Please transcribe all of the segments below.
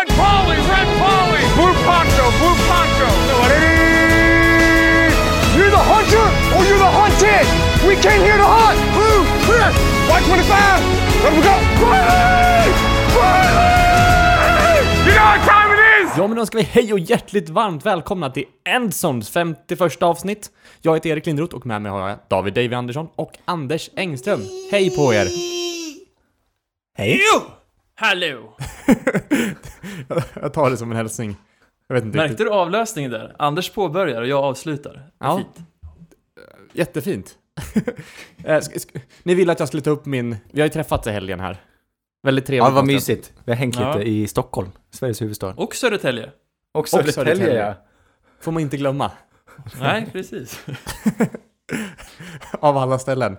Red Polly, Red Polly, Blue Poncho, Blue Poncho. You're the hunter or you're the hunted. We came here to hunt. Blue, clear. White 25. Let we go. Riley! Riley! You know what time it is? Ja, men då ska vi hej och hjärtligt varmt välkomna till Endsons 51 avsnitt. Jag heter Erik Lindroth och med mig har jag David Davy Andersson och Anders Engström. Hej på er! Hej! Hallå! jag tar det som en hälsning. Jag vet inte Märkte riktigt. du avlösningen där? Anders påbörjar och jag avslutar. Ja. Fint. Jättefint. Eh, Ni ville att jag skulle ta upp min... Vi har ju träffats i helgen här. Väldigt trevligt. Ja, vad mysigt. Vi har hängt Ja. lite i Stockholm, Sveriges huvudstad. Och Södertälje. Och Södertälje, Södertälje. ja. Får man inte glömma. Nej, precis. Av alla ställen.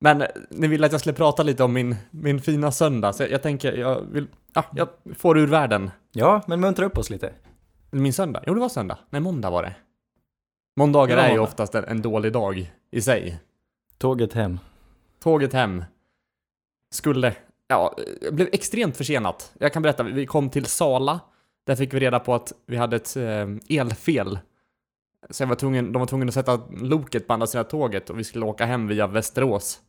Men ni ville att jag skulle prata lite om min, min fina söndag, så jag, jag tänker, jag vill... Ja, jag får ur världen. Ja, men muntra upp oss lite. Min söndag? Jo, det var söndag. Nej, måndag var det. Måndagar var är ju måndag. oftast en, en dålig dag i sig. Tåget hem. Tåget hem skulle, ja, blev extremt försenat. Jag kan berätta, vi kom till Sala. Där fick vi reda på att vi hade ett eh, elfel. Så jag var tvungen, de var tvungna att sätta loket på andra sidan tåget och vi skulle åka hem via Västerås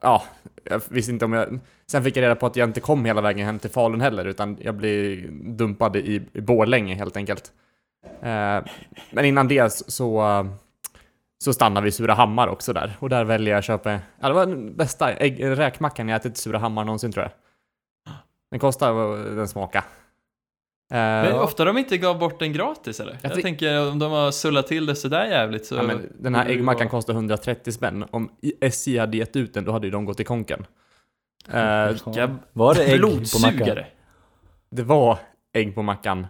ja, jag visste inte om jag... Sen fick jag reda på att jag inte kom hela vägen hem till Falun heller, utan jag blev dumpad i, i Borlänge helt enkelt. Eh, men innan det så, så stannade vi i Surahammar också där. Och där väljer jag att köpa, ja det var den bästa ägg, räkmackan jag ätit i Surahammar någonsin tror jag. Den kostar den smaka. Men ofta de inte gav bort den gratis eller? Jag, Jag tänker om de har sullat till det sådär jävligt så... ja, men den här äggmackan kostar 130 spänn. Om SJ hade gett ut den då hade ju de gått i konken. Eh, Vilka Var det ägg på mackan? det var ägg på mackan.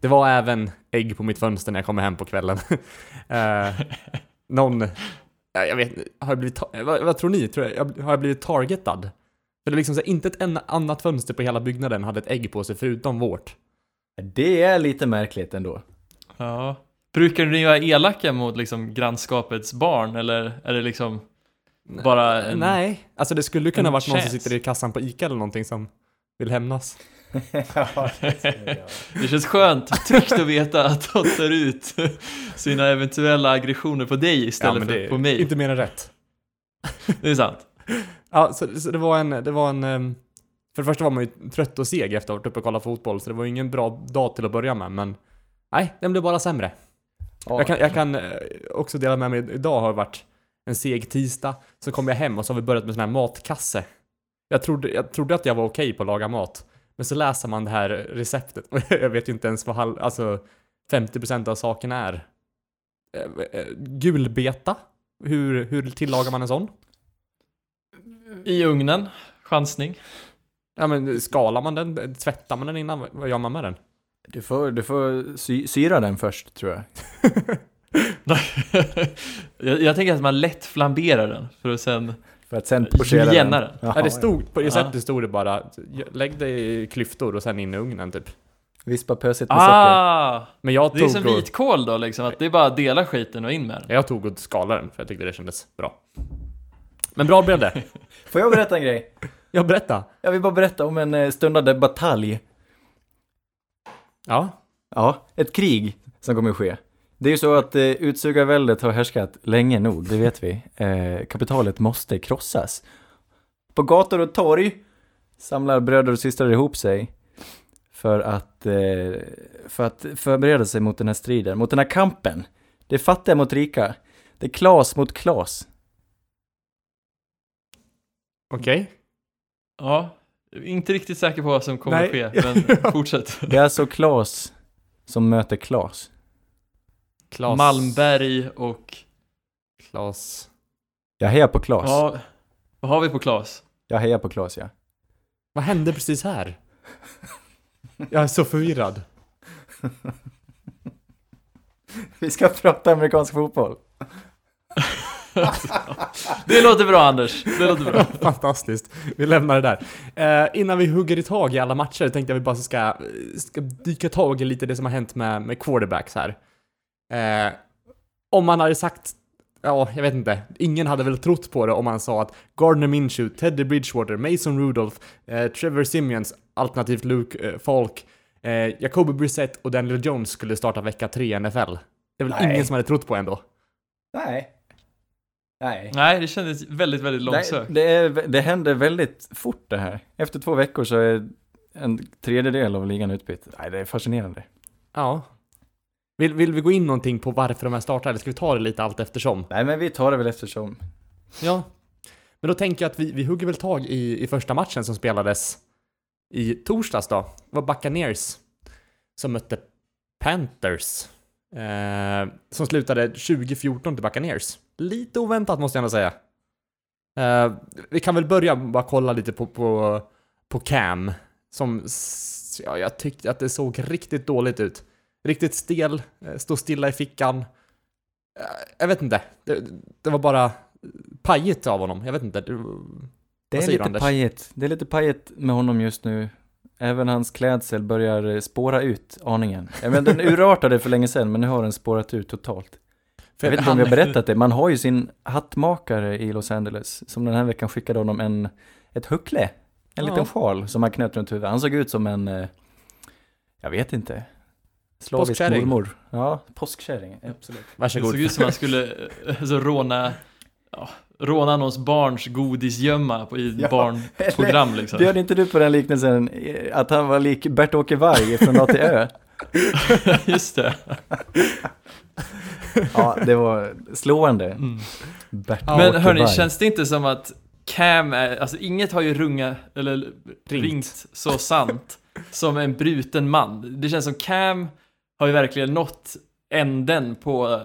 Det var även ägg på mitt fönster när jag kommer hem på kvällen. Eh, någon, ja, jag vet har jag blivit, vad, vad tror ni? Tror jag, jag- har jag blivit targetad? För det är liksom så här, inte ett annat fönster på hela byggnaden hade ett ägg på sig förutom vårt. Det är lite märkligt ändå. Ja. Brukar ni vara elaka mot liksom grannskapets barn eller är det liksom bara en... Nej, alltså det skulle kunna varit någon som sitter i kassan på ICA eller någonting som vill hämnas. Det känns skönt, tryggt att veta att de tar ut sina eventuella aggressioner på dig istället men för det är på mig. Inte mer än rätt. Det är sant. Ja, så, så det var en, det var en... ehm, För det första var man ju trött och seg efter att ha varit uppe och kollat fotboll, så det var ju ingen bra dag till att börja med, men... Nej, den blev bara sämre. Jag kan, jag kan eh, också dela med mig, idag har det varit en seg tisdag, så kom jag hem och så har vi börjat med sån här matkasse. Jag trodde, jag trodde att jag var okej på att laga mat, men så läser man det här receptet och jag vet ju inte ens vad halv, alltså 50% av saken är. Eh, eh, Gulbeta? Hur, hur tillagar man en sån? I ugnen, chansning. Ja men skalar man den? Tvättar man den innan? Vad gör man med den? Du får, du får sy syra den först, tror jag. jag, jag tänker att man lätt flamberar den för att sen... För att sen pochera Juliana den. Jaha, Ja, det stod, på Ja. receptet stod det bara lägg det i klyftor och sen in i ugnen typ. Vispa pösigt med socker. Ah! Men jag Det är tog, som och, vitkål då liksom, att det är bara att dela skiten och in med den. jag tog och skalade den för jag tyckte det kändes bra. Men bra blev det. Får jag berätta en grej? Jag berätta. Jag vill bara berätta om en eh, stundande batalj. Ja. Ja, ett krig som kommer att ske. Det är ju så att eh, utsugarväldet har härskat länge nog, det vet vi. Eh, kapitalet måste krossas. På gator och torg samlar bröder och systrar ihop sig för att, eh, för att förbereda sig mot den här striden, mot den här kampen. Det är fattiga mot rika. Det är Klas mot Klas. Okej. Ja, inte riktigt säker på vad som kommer Nej. att ske, men fortsätt. Det är alltså Klas som möter Klas. Klas. Malmberg och... Klas. Jag hejar på Klas. Ja, vad har vi på Klas? Jag hejar på Klas, ja. Vad hände precis här? Jag är så förvirrad. Vi ska prata amerikansk fotboll. Det låter bra Anders, det låter bra. Fantastiskt. Vi lämnar det där. Eh, innan vi hugger i tag i alla matcher tänkte jag vi bara ska, ska dyka tag i lite det som har hänt med, med quarterbacks här. Eh, om man hade sagt ja, jag vet inte. Ingen hade väl trott på det om man sa att Gardner Minshew, Teddy Bridgewater, Mason Rudolph, eh, Trevor Simeons, alternativt Luke eh, Falk, eh, Jacoby Brissett och Daniel Jones skulle starta vecka tre i NFL. Det är väl Nej. ingen som hade trott på ändå. Nej. Nej. Nej, det kändes väldigt, väldigt långsökt. det, är, det händer väldigt fort det här. Efter två veckor så är en tredjedel av ligan utbytt. Nej, det är fascinerande. Ja. Vill, vill vi gå in någonting på varför de här startar, eller ska vi ta det lite allt eftersom? Nej, men vi tar det väl eftersom. Ja. Men då tänker jag att vi, vi hugger väl tag i, i första matchen som spelades i torsdags då. Det var Buccaneers som mötte Panthers. Eh, som slutade 2014 till Buccaneers. Lite oväntat måste jag ändå säga. Eh, vi kan väl börja bara kolla lite på, på, på Cam. Som, ja, jag tyckte att det såg riktigt dåligt ut. Riktigt stel, eh, stå stilla i fickan. Eh, jag vet inte. Det, det var bara pajigt av honom. Jag vet inte. Det, Det är lite Anders? pajigt. Det är lite pajigt med honom just nu. Även hans klädsel börjar spåra ut aningen. Jag menar, den urartade för länge sedan, men nu har den spårat ut totalt. För Jag vet inte om han- vi har berättat det, man har ju sin hattmakare i Los Angeles, som den här veckan skickade honom en, ett huckle. En Ja. liten sjal som han knöt runt huvudet. Han såg ut som en, eh, jag vet inte, slavisk Påskkärring. mormor. Ja, påskkärring, absolut. Det Varsågod. såg ut som att man skulle alltså, råna, ja, råna någons barns godisgömma på, i Ja, barnprogram liksom. Bjöd inte du på den liknelsen, eh, att han var lik Bert-Åke Varg från A till Ö? Just det. Ja, det var slående. Mm. Bert-Åke Men hörni, känns det inte som att Cam är, alltså inget har ju runga, eller ringt, Ringt. så sant som en bruten man. Det känns som Cam har ju verkligen nått änden på eh,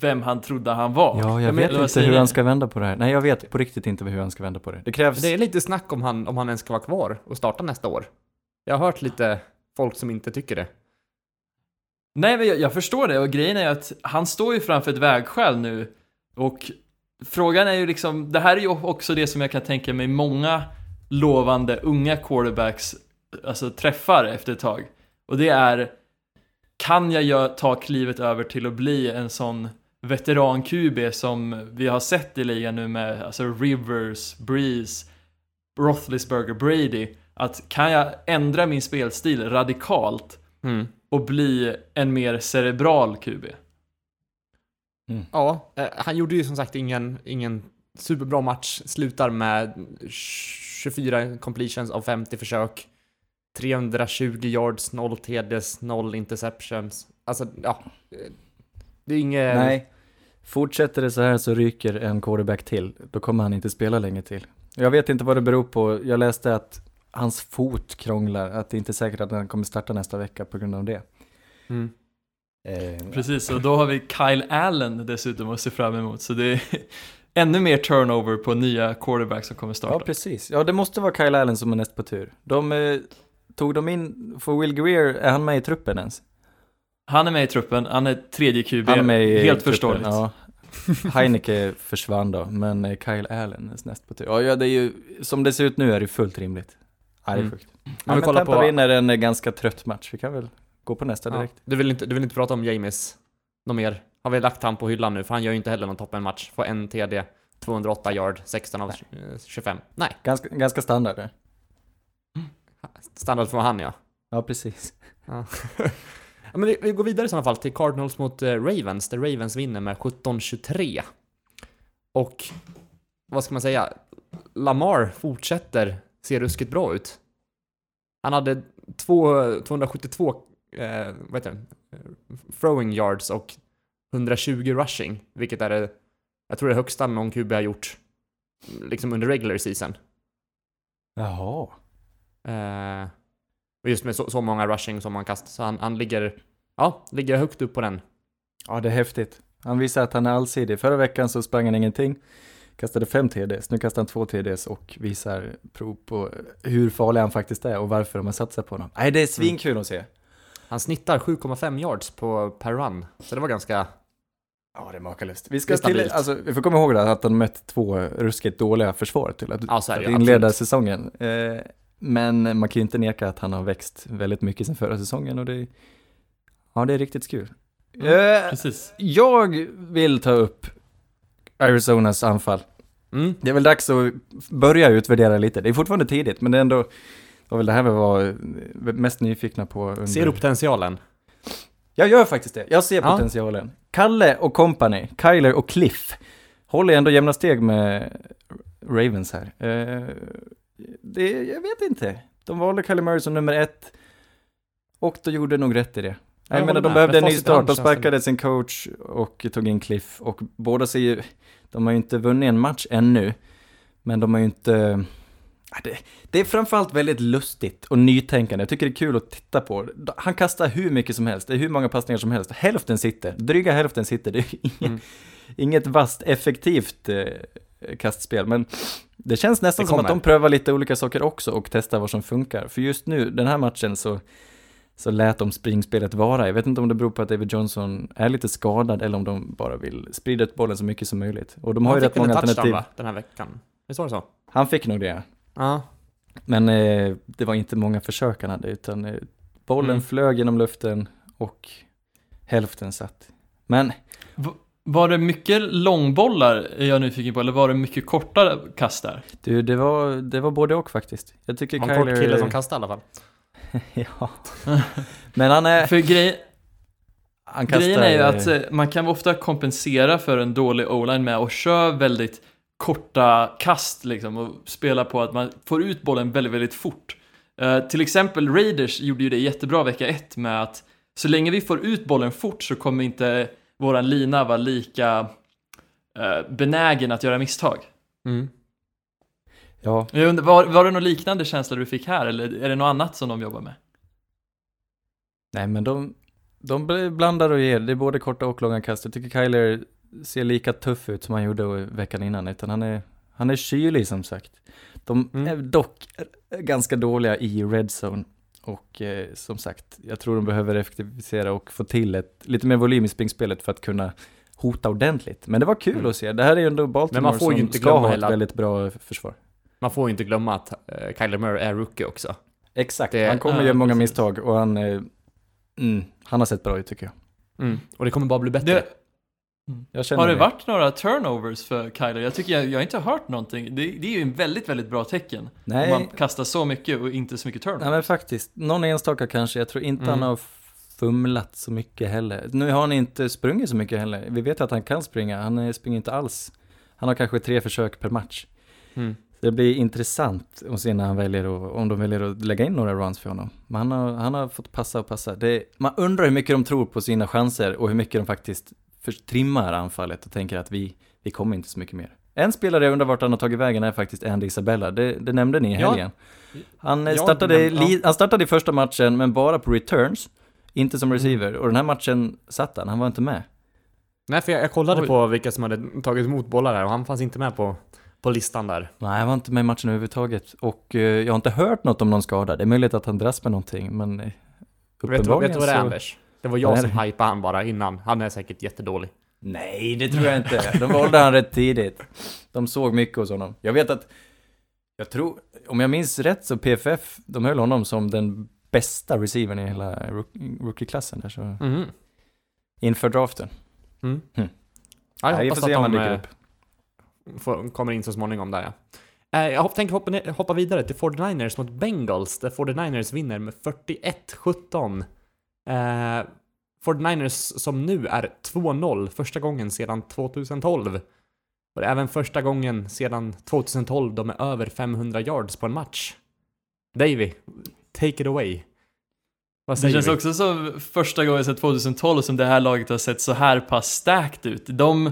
vem han trodde han var. Ja, jag men- vet vad inte hur han ska vända på det här. Nej, jag vet på riktigt inte hur han ska vända på det. Det krävs... Det är lite snack om han, om han ens ska vara kvar och starta nästa år. Jag har hört lite folk som inte tycker det. Nej, men jag, jag förstår det och grejen är ju att han står ju framför ett vägskäl nu och frågan är ju liksom, det här är ju också det som jag kan tänka mig många lovande unga quarterbacks alltså träffar efter ett tag. Och det är, kan jag ta klivet över till att bli en sån veteran-QB som vi har sett i ligan nu med alltså Rivers, Breeze, Roethlisberger, Brady. Att kan jag ändra min spelstil radikalt Mm och bli en mer cerebral QB. Ja, eh, han gjorde ju som sagt ingen, ingen superbra match. Slutar med 24 completions av 50 försök. 320 yards, 0 TDs, 0 interceptions. Alltså, ja. eh, Det är inget... Nej. Fortsätter det så här så ryker en quarterback till. Då kommer han inte spela länge till. Jag vet inte vad det beror på. Jag läste att hans fot krånglar. Att det inte är säkert att han kommer starta nästa vecka på grund av det. Mm. Eh, Precis, och då har vi Kyle Allen dessutom att se fram emot. Så det är ännu mer turnover på nya quarterbacks som kommer Ja, starta. precis. Ja, det måste vara Kyle Allen som är näst på tur. De eh, tog de in, för Will Greer, är han med i truppen ens? Han är med i truppen, han är tredje QB. Han är med i Helt förståeligt. Ja. Heineke försvann då, men eh, Kyle Allen är näst på tur. Ja, ja, det är ju, som det ser ut nu är det fullt rimligt. Ja, det är Mm. sjukt. Ja, vi men kollar Tampa på- vinner en eh, ganska trött match. Vi kan väl gå på nästa Ja. direkt. Du, vill inte, du vill inte prata om James något mer? Har vi lagt han på hyllan nu? För han gör ju inte heller någon toppenmatch. Får en TD, 208 yard, 16 av eh, 25. Nej, Ganska, ganska standard. eh. standard för han ja. Ja, precis. Ja. ja, men vi, vi går vidare i sådana fall till Cardinals mot eh, Ravens, där Ravens vinner med 17-23. Och vad ska man säga? Lamar fortsätter se ruskigt bra ut. Han hade två, 272 eh, vad heter det? Throwing yards och 120 rushing, vilket är det, jag tror det högsta någon QB har gjort liksom under regular season. Jaha. Eh, och just med så, så många rushing som han kastar, så han, han ligger, ja, ligger högt upp på den. Ja, det är häftigt. Han visar att han är allsidig. Förra veckan så sprang han ingenting. Kastade fem TDs. Nu kastar han två TDs och visar prov på hur farlig han faktiskt är och varför de har satsat på honom. Nej, det är svinkul att se. Han snittar 7,5 yards på per run, så det var ganska, Ja, det är makalöst. Vi Det ska är till, alltså, vi får komma ihåg det, att han mött två ruskigt dåliga försvar till att, Ja, att inleda säsongen. Eh, men man kan ju inte neka att han har växt väldigt mycket sen förra säsongen och det, ja, det är riktigt kul. Mm. Eh, Precis. jag vill ta upp Arizonas anfall. Mm. Det är väl dags att börja utvärdera lite. Det är fortfarande tidigt, men det är ändå, var väl det här vi var mest nyfikna på under... Ser du potentialen? Jag gör faktiskt det. Jag ser Ja. potentialen. Kalle och company, Kyler och Cliff, håller ändå jämna steg med Ravens här. Eh, det, jag vet inte. De valde Kyler Murray som nummer ett och då gjorde nog rätt i det. Jag Jag menar, de med. behövde en ny start. De sparkade sin coach och tog in Cliff och båda ser ju, de har ju inte vunnit en match ännu, men de har ju inte Ja, Det, det är framförallt väldigt lustigt och nytänkande. Jag tycker det är kul att titta på. Han kastar hur mycket som helst, det är hur många passningar som helst. Hälften sitter, dryga hälften sitter. Det är inget, Mm. inget vasst, effektivt eh, kastspel, men det känns nästan Det som att de prövar lite olika saker också och testar vad som funkar. För just nu, den här matchen så, så lät de springspelet vara. Jag vet inte om det beror på att David Johnson är lite skadad eller om de bara vill sprida ut bollen så mycket som möjligt. Och de har Han ju fick rätt många en touchdown alternativ. va, den här veckan? Visst var det så? Han fick nog det. Ja. Men eh, det var inte många försök han hade, utan eh, bollen Mm. flög genom luften och hälften satt. Men Var det mycket långbollar är jag nyfiken på, eller var det mycket korta kast där? du, det var, det var både och faktiskt. Jag tycker Han kort Kyler... kille som kastar i alla fall. ja. Men han är... För grej, Han kastar, grejen är ju att eh, man kan ofta kompensera för en dålig o-line med att köra väldigt korta kast liksom och spela på att man får ut bollen väldigt, väldigt fort. Eh, till exempel Raiders gjorde ju det jättebra vecka ett med att så länge vi får ut bollen fort så kommer inte våran lina vara lika eh, benägen att göra misstag. Mm. Ja, undrar, var, var det någon liknande känsla du fick här eller är det något annat som de jobbar med? nej men de, de bl- blandar och ger. Det är både korta och långa kast. Jag tycker Kyler ser lika tuff ut som han gjorde veckan innan, utan han är, han är kylig som sagt. De Mm. är dock ganska dåliga i red zone. Och eh, som sagt, jag tror de behöver effektivisera och få till ett, lite mer volym i springspelet för att kunna hota ordentligt. Men det var kul Mm. att se. Det här är ju ändå Men Baltimore man får ju som inte ska glömma ha ett heller- väldigt bra försvar. Man får ju inte glömma att uh, Kyler Murray är rookie också. Exakt, Det- han kommer ja, göra många precis. misstag och han, eh, mm, han har sett bra ut tycker jag. Mm. Och det kommer bara bli bättre. Det, jag känner har det varit några turnovers för Kyler? Jag tycker jag, jag har inte hört någonting. Det, det är ju en väldigt, väldigt bra tecken. Nej, Om man kastar så mycket och inte så mycket turnovers. nej men faktiskt, någon enstaka kanske. Jag tror inte Mm. han har fumlat så mycket heller. Nu har han inte sprungit så mycket heller. Vi vet att han kan springa, han eh, springer inte alls. Han har kanske tre försök per match. Mm. Det blir intressant att se när han väljer att, om de väljer att lägga in några runs för honom. Men han har, han har fått passa och passa. Det, man undrar hur mycket de tror på sina chanser och hur mycket de faktiskt trimmar anfallet och tänker att vi, vi kommer inte så mycket mer. En spelare jag undrar vart han har tagit vägen är faktiskt Andy Isabella. Det, det nämnde ni i Ja. helgen. Han, eh, Ja, startade, men- ja. han startade i första matchen, men bara på returns. Inte Mm. som receiver. Och den här matchen satt han, han var inte med. Nej, för jag, jag kollade Oj. på vilka som hade tagit emot bollar här och han fanns inte med på, på listan där. Nej, han var inte med i matchen överhuvudtaget. Och eh, jag har inte hört något om någon skada. Det är möjligt att han dras med någonting, men eh, Vet du, vad- vet uppenbarligen du vad det är så... Anders? Det var jag Nej, som hypade han bara innan. Han är säkert jättedålig. Nej, det tror jag inte. De valde han rätt tidigt. De såg mycket hos honom. Jag vet att, jag tror, om jag minns rätt så PFF, de höll honom som den bästa receivern i hela rook- rookie-klassen där, så Mhm. inför draften. Mm. Mm. Ja, jag vi hoppas att de dyker eh, upp. Får, kommer in så småningom där ja. Eh, Jag tänker hoppa, hoppa vidare till 49ers mot Bengals, där 49ers vinner med 41-17. Eh, 49ers som nu är 2-0, första gången sedan 2012. Och det är även första gången sedan 2012 de är över 500 yards på en match. Davy, take it away. Vad Det säger känns vi? också som första gången sedan 2012 som det här laget har sett så här pass stacked ut. De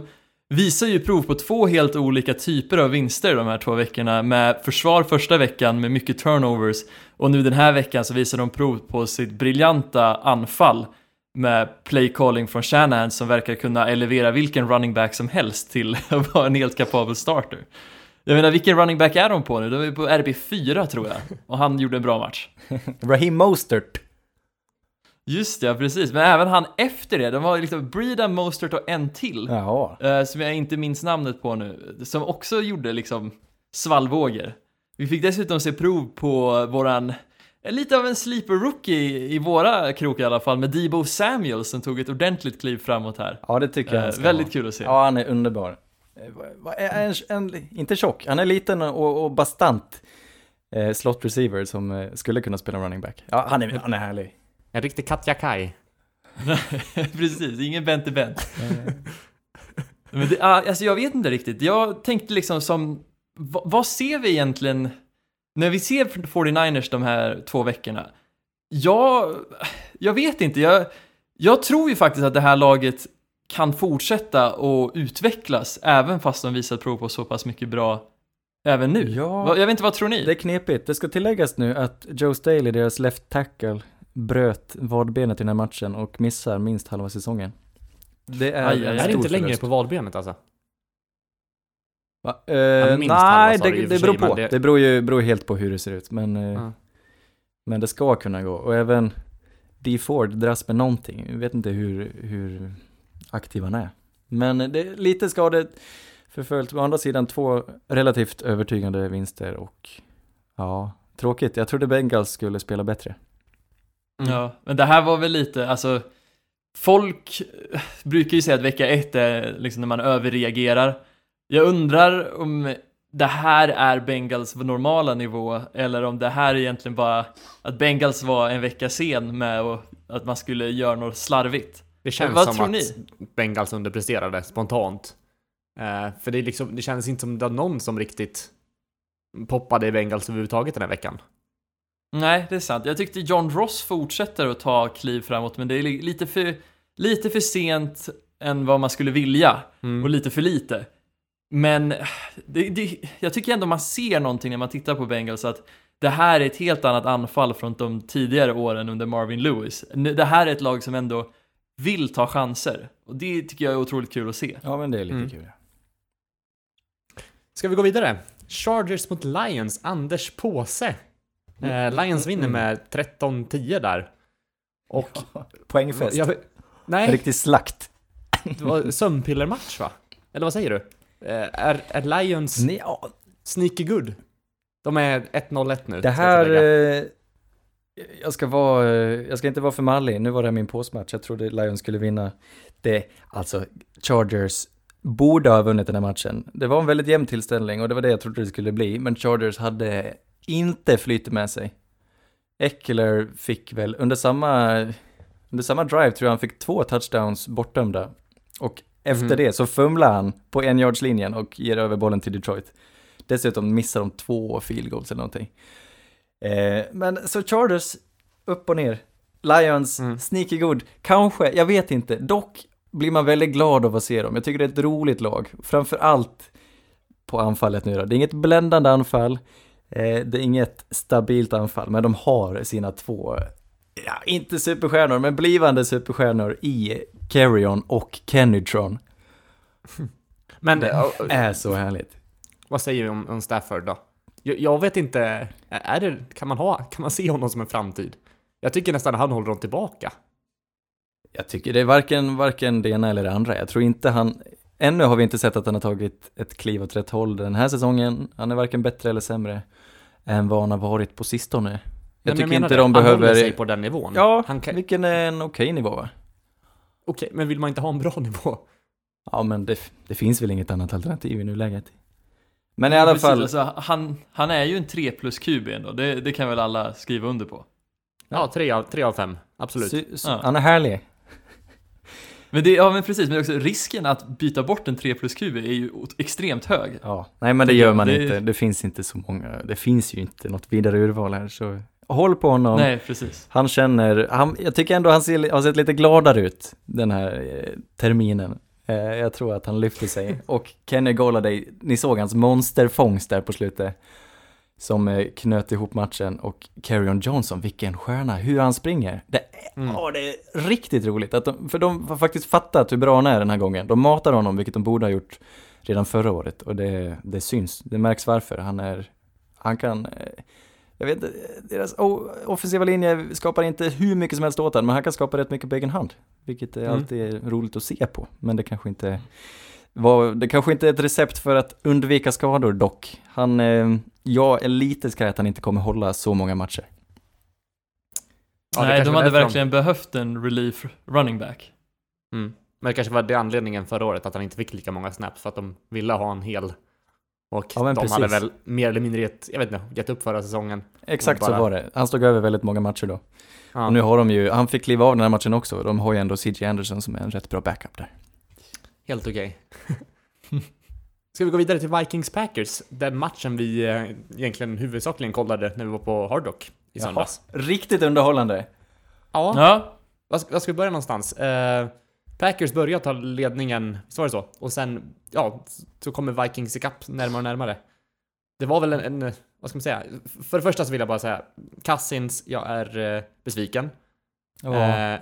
visar ju prov på två helt olika typer av vinster de här två veckorna med försvar första veckan med mycket turnovers och nu den här veckan så visar de prov på sitt briljanta anfall med play calling från Shanahan som verkar kunna elevera vilken running back som helst till att vara en helt kapabel starter. Jag menar, vilken running back är de på nu? De är på RB4 tror jag. Och han gjorde en bra match. Raheem Mostert. Just ja, precis. Men även han efter det, de var liksom Breda, Mostert och en till. Ja. eh, som jag inte minns namnet på nu. Som också gjorde liksom svallvågor. Vi fick dessutom se prov på våran, eh, lite av en sleeper rookie i våra krok i alla fall, med Debo Samuel som tog ett ordentligt kliv framåt här. Ja, det tycker jag Eh, väldigt ha. kul att se. Ja, han är underbar. eh, en, en, inte tjock, han är liten och, och bastant eh, slot receiver som skulle kunna spela running back. Ja, han är, han är härlig. En riktig Katja Kai. Precis, ingen Bente Bent. Men det, ah, alltså jag vet inte riktigt. Jag tänkte liksom som, va, vad ser vi egentligen när vi ser 49ers de här två veckorna? Jag, jag vet inte. Jag, jag tror ju faktiskt att det här laget kan fortsätta och utvecklas även fast de visat prov på så pass mycket bra även nu. Ja. Jag vet inte, vad tror ni? Det är knepigt. Det ska tilläggas nu att Joe Staley, deras left tackle, bröt vadbenet i den här matchen och missar minst halva säsongen. Det är Aj, aj, aj. en Är det stor inte längre förlust. på vadbenet alltså? Va? Eh, halva nej, det, för det beror på. det- Det, beror ju beror helt på hur det ser ut. Men, eh, Ja. men det ska kunna gå. Och även D. Ford dras med någonting. Jag vet inte hur, hur aktiv han är. Men det är lite skade förföljt. Å andra sidan två relativt övertygande vinster och ja, tråkigt. Jag trodde Bengals skulle spela bättre. Mm. Ja, men det här var väl lite, alltså Folk brukar ju säga att vecka ett är liksom när man överreagerar Jag undrar om det här är Bengals normala nivå eller om det här är egentligen bara att Bengals var en vecka sen med och att man skulle göra något slarvigt Det känns Vad som tror att ni? Bengals underpresterade spontant. Eh, för det, liksom, det kändes inte som det var någon som riktigt poppade i Bengals överhuvudtaget den här veckan. Nej, det är sant. Jag tyckte John Ross fortsätter att ta kliv framåt men det är li- lite för, lite för sent än vad man skulle vilja Mm. och lite för lite. Men det, det, jag tycker ändå man ser någonting när man tittar på Bengals att det här är ett helt annat anfall från de tidigare åren under Marvin Lewis. Det här är ett lag som ändå vill ta chanser och det tycker jag är otroligt kul att se. Ja, men det är lite Mm. kul. Ska vi gå vidare? Chargers mot Lions, Anders påse. Eh, Lions vinner med 13-10 där. Och... Poängfest. Jag, nej, Riktig slakt. det var sömnpillermatch va? Eller vad säger du? Eh, är, är Lions Nej, ja, sneaky good? De är 1-0-1 nu. Det jag här, tillägga. eh, jag ska vara, eh, jag ska inte vara för mallig, nu var det min påsmatch, jag trodde Lions skulle vinna. Det, alltså, Chargers borde ha vunnit den här matchen. Det var en väldigt jämn tillställning och det var det jag trodde det skulle bli, men Chargers hade inte flyt med sig. Eckler fick väl, under samma, under samma drive tror jag han fick två touchdowns bortdömda. Och efter Mhm. det så fumlar han på en yards linjen och ger över bollen till Detroit. Dessutom missar de två field goals eller någonting. Eh, men så Chargers, upp och ner. Lions, Mm. sneaky good. Kanske, jag vet inte. Dock blir man väldigt glad av att se dem. Jag tycker det är ett roligt lag. Framför allt på anfallet nu då. Det är inget bländande anfall. Eh, det är inget stabilt anfall, men de har sina två, ja, inte superstjärnor, men blivande superstjärnor i Carrion och Kennydron. Men Det är så härligt. vad säger vi om, om Stafford då? Jag, jag vet inte, är det, kan man ha, kan man se honom som en framtid? Jag tycker nästan att han håller dem tillbaka. Jag tycker det är varken, varken det ena eller det andra. Jag tror inte han, ännu har vi inte sett att han har tagit ett kliv åt rätt håll den här säsongen. Han är varken bättre eller sämre än vad han har varit på sistone. Jag Men tycker menar inte det, de Han håller behöver... sig på den nivån. Ja, Han kan... vilken är en okej nivå va? Okej, men vill man inte ha en bra nivå? Ja, men det, det finns väl inget annat alternativ i nuläget. Men i alla Precis, fall, Alltså, han, han är ju en 3 plus QB ändå, det, det kan väl alla skriva under på. Ja, tre av, tre av fem. Absolut. sy, sy, Ja. han är härlig. Men det, ja men precis, men också risken att byta bort en 3 plus QB är ju extremt hög. Ja, nej men det gör man Det- inte. Det finns inte så många. Det finns ju inte något vidare urval här, så håll på honom. Nej, precis. Han känner, han, jag tycker ändå han ser, har sett lite gladare ut den här eh, terminen. Eh, jag tror att han lyfter sig. Och Kenny Golladay, ni såg hans monsterfångst där på slutet. Som eh, knöt ihop matchen och Carrion Johnson, vilken stjärna, hur han springer. Det, Mm. ja, det är riktigt roligt, att de, för de har faktiskt fattat hur bra han är den här gången. De matar honom, vilket de borde ha gjort redan förra året. Och det, det syns, det märks varför. Han är, han kan, eh, jag vet inte, deras offensiva linje skapar inte hur mycket som helst åt honom, men han kan skapa rätt mycket på egen hand. Vilket är Mm. alltid roligt att se på. Men det kanske inte var, det kanske inte är ett recept för att undvika skador dock. Han, eh, jag är lite skraj att han inte kommer hålla så många matcher. Ja, Nej, de hade därför de- verkligen behövt en relief running back. Mm. Men det kanske var det anledningen förra året, att han inte fick lika många snaps, för att de ville ha en hel. Och Ja, de hade precis. väl mer eller mindre gett, jag vet inte, gett upp förra säsongen. Exakt Bara- så var det. Han stod över väldigt många matcher då. Ja. Och nu har de ju, han fick kliva av den här matchen också. De har ju ändå CJ Anderson som är en rätt bra backup där. Helt okej. Ska vi gå vidare till Vikings Packers? Den matchen vi eh, egentligen huvudsakligen kollade när vi var på Hard Rock i söndags. Riktigt underhållande. Ja. Ja, Var ska, vi börja någonstans? Eh, Packers börjar ta ledningen, så var det så? Och sen, ja, så kommer Vikings ikapp närmare och närmare. Det var väl en, en, vad ska man säga? För det första så vill jag bara säga, Cousins, jag är eh, besviken. Eh,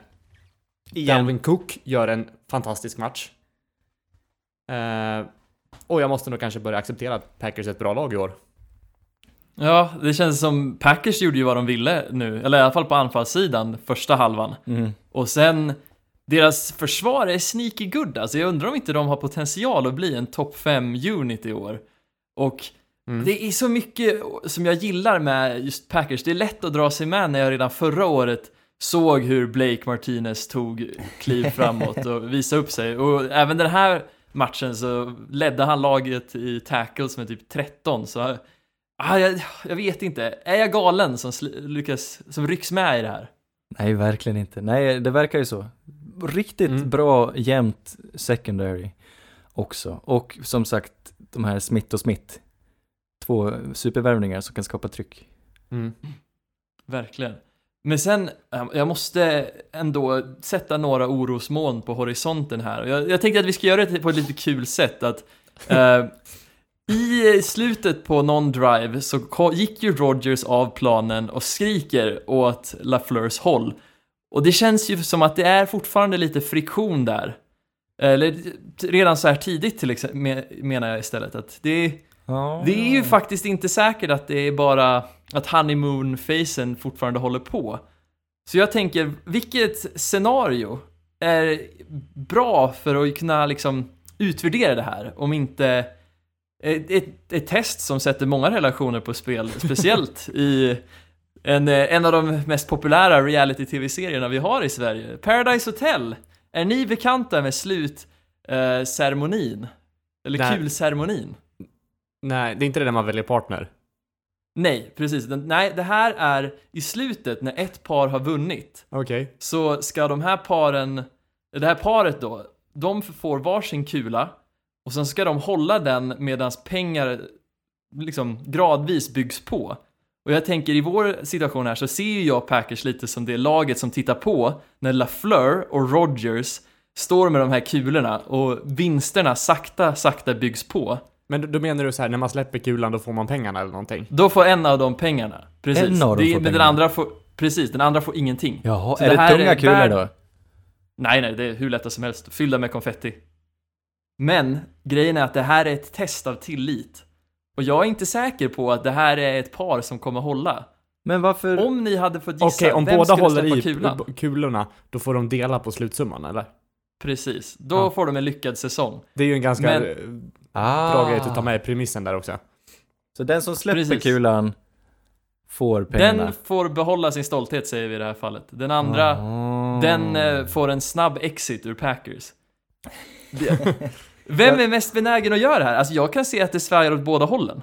Dalvin Cook gör en fantastisk match. Eh, och jag måste nog kanske börja acceptera att Packers är ett bra lag i år. ja, det känns som Packers gjorde ju vad de ville nu, eller i alla fall på anfallssidan, första halvan. Mm. Och sen, deras försvar är sneaky good, alltså jag undrar om inte de har potential att bli en topp 5 unit i år. Och Mm. det är så mycket som jag gillar med just Packers, det är lätt att dra sig med när jag redan förra året såg hur Blake Martinez tog kliv framåt och visade upp sig. Och även den här matchen så ledde han laget i tackles med typ 13, så ah, jag, jag vet inte, är jag galen som lyckas, som rycks med i det här? Nej, verkligen inte. Nej, det verkar ju så. Riktigt Mm. bra, jämnt secondary också. Och som sagt, de här Smith och Smith. Två supervärvningar som kan skapa tryck. Mm. Verkligen. Men sen, eh, jag måste ändå sätta några orosmoln på horisonten här. Jag, jag tänkte att vi ska göra det på ett lite kul sätt. Att, eh, I slutet på någon drive så gick ju Rogers av planen och skriker åt LaFleurs håll. Och det känns ju som att det är fortfarande lite friktion där. Eller redan så här tidigt till exempel, menar jag istället. Att det, det är ju faktiskt inte säkert att det är bara att honeymoon-facen fortfarande håller på. Så jag tänker, vilket scenario är bra för att kunna liksom utvärdera det här? Om inte ett, ett, ett test som sätter många relationer på spel, speciellt i en, eh, en av de mest populära reality-tv-serierna vi har i Sverige. Paradise Hotel. Är ni bekanta med slutceremonin? Eller Nej. kulceremonin? Nej, det är inte det där man väljer partner. Nej, precis. Den, nej, det här är i slutet när ett par har vunnit. Okej. Så ska de här paren, det här paret då, de får varsin kula och sen ska de hålla den medan pengar liksom gradvis byggs på. Och jag tänker i vår situation här så ser ju jag Packers lite som det laget som tittar på när LaFleur och Rogers står med de här kulorna och vinsterna sakta, sakta byggs på. Men då- menar du så här, när man släpper kulan då får man pengarna eller någonting? Då får en av dem pengarna. Precis. En av dem det, får men den pengarna. andra får, precis, den andra får ingenting. Jaha, Så är det det, här tunga är kulor värd- då? Nej, nej, det är hur lätta som helst. Fyllda med konfetti. Men grejen är att det här är ett test av tillit. Och jag är inte säker på att det här är ett par som kommer hålla. Men varför? Om ni hade fått gissa, Okej, om vem båda skulle håller släppa i kulan? kulorna, då får de dela på slutsumman, eller? Precis, då Ja. får de en lyckad säsong. Det är ju en ganska Men- eh, ah. bra grej att ta med i premissen där också. Så den som släpper Precis. kulan får pengarna? Den får behålla sin stolthet säger vi i det här fallet. Den andra, Ah. den eh, får en snabb exit ur Packers. Vem är mest benägen att göra det här? Alltså jag kan se att det svajar åt båda hållen.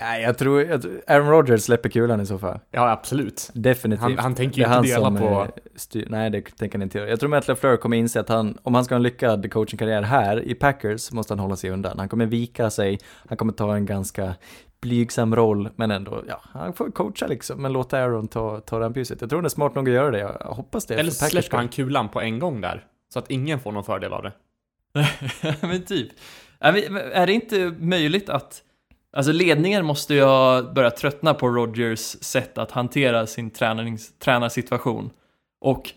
Nej, jag tror, jag tror Aaron Rodgers släpper kulan i så fall. Ja, absolut. Definitivt. Han, han tänker ju inte dela på... eh, styr, nej det tänker han inte göra. Jag tror Matt LaFleur kommer inse att han, om han ska ha en lyckad coachingkarriär här i Packers, så måste han hålla sig undan. Han kommer vika sig, han kommer ta en ganska blygsam roll, men ändå, ja, han får coacha liksom, men låta Aaron ta, ta rampljuset. Jag tror han är smart nog att göra det, jag hoppas det. Eller släpper han kulan på en gång där. Så att ingen får någon fördel av det. men typ. Är det inte möjligt att... Alltså ledningen måste ju ha börjat tröttna på Rodgers sätt att hantera sin tränarings, tränarsituation. Och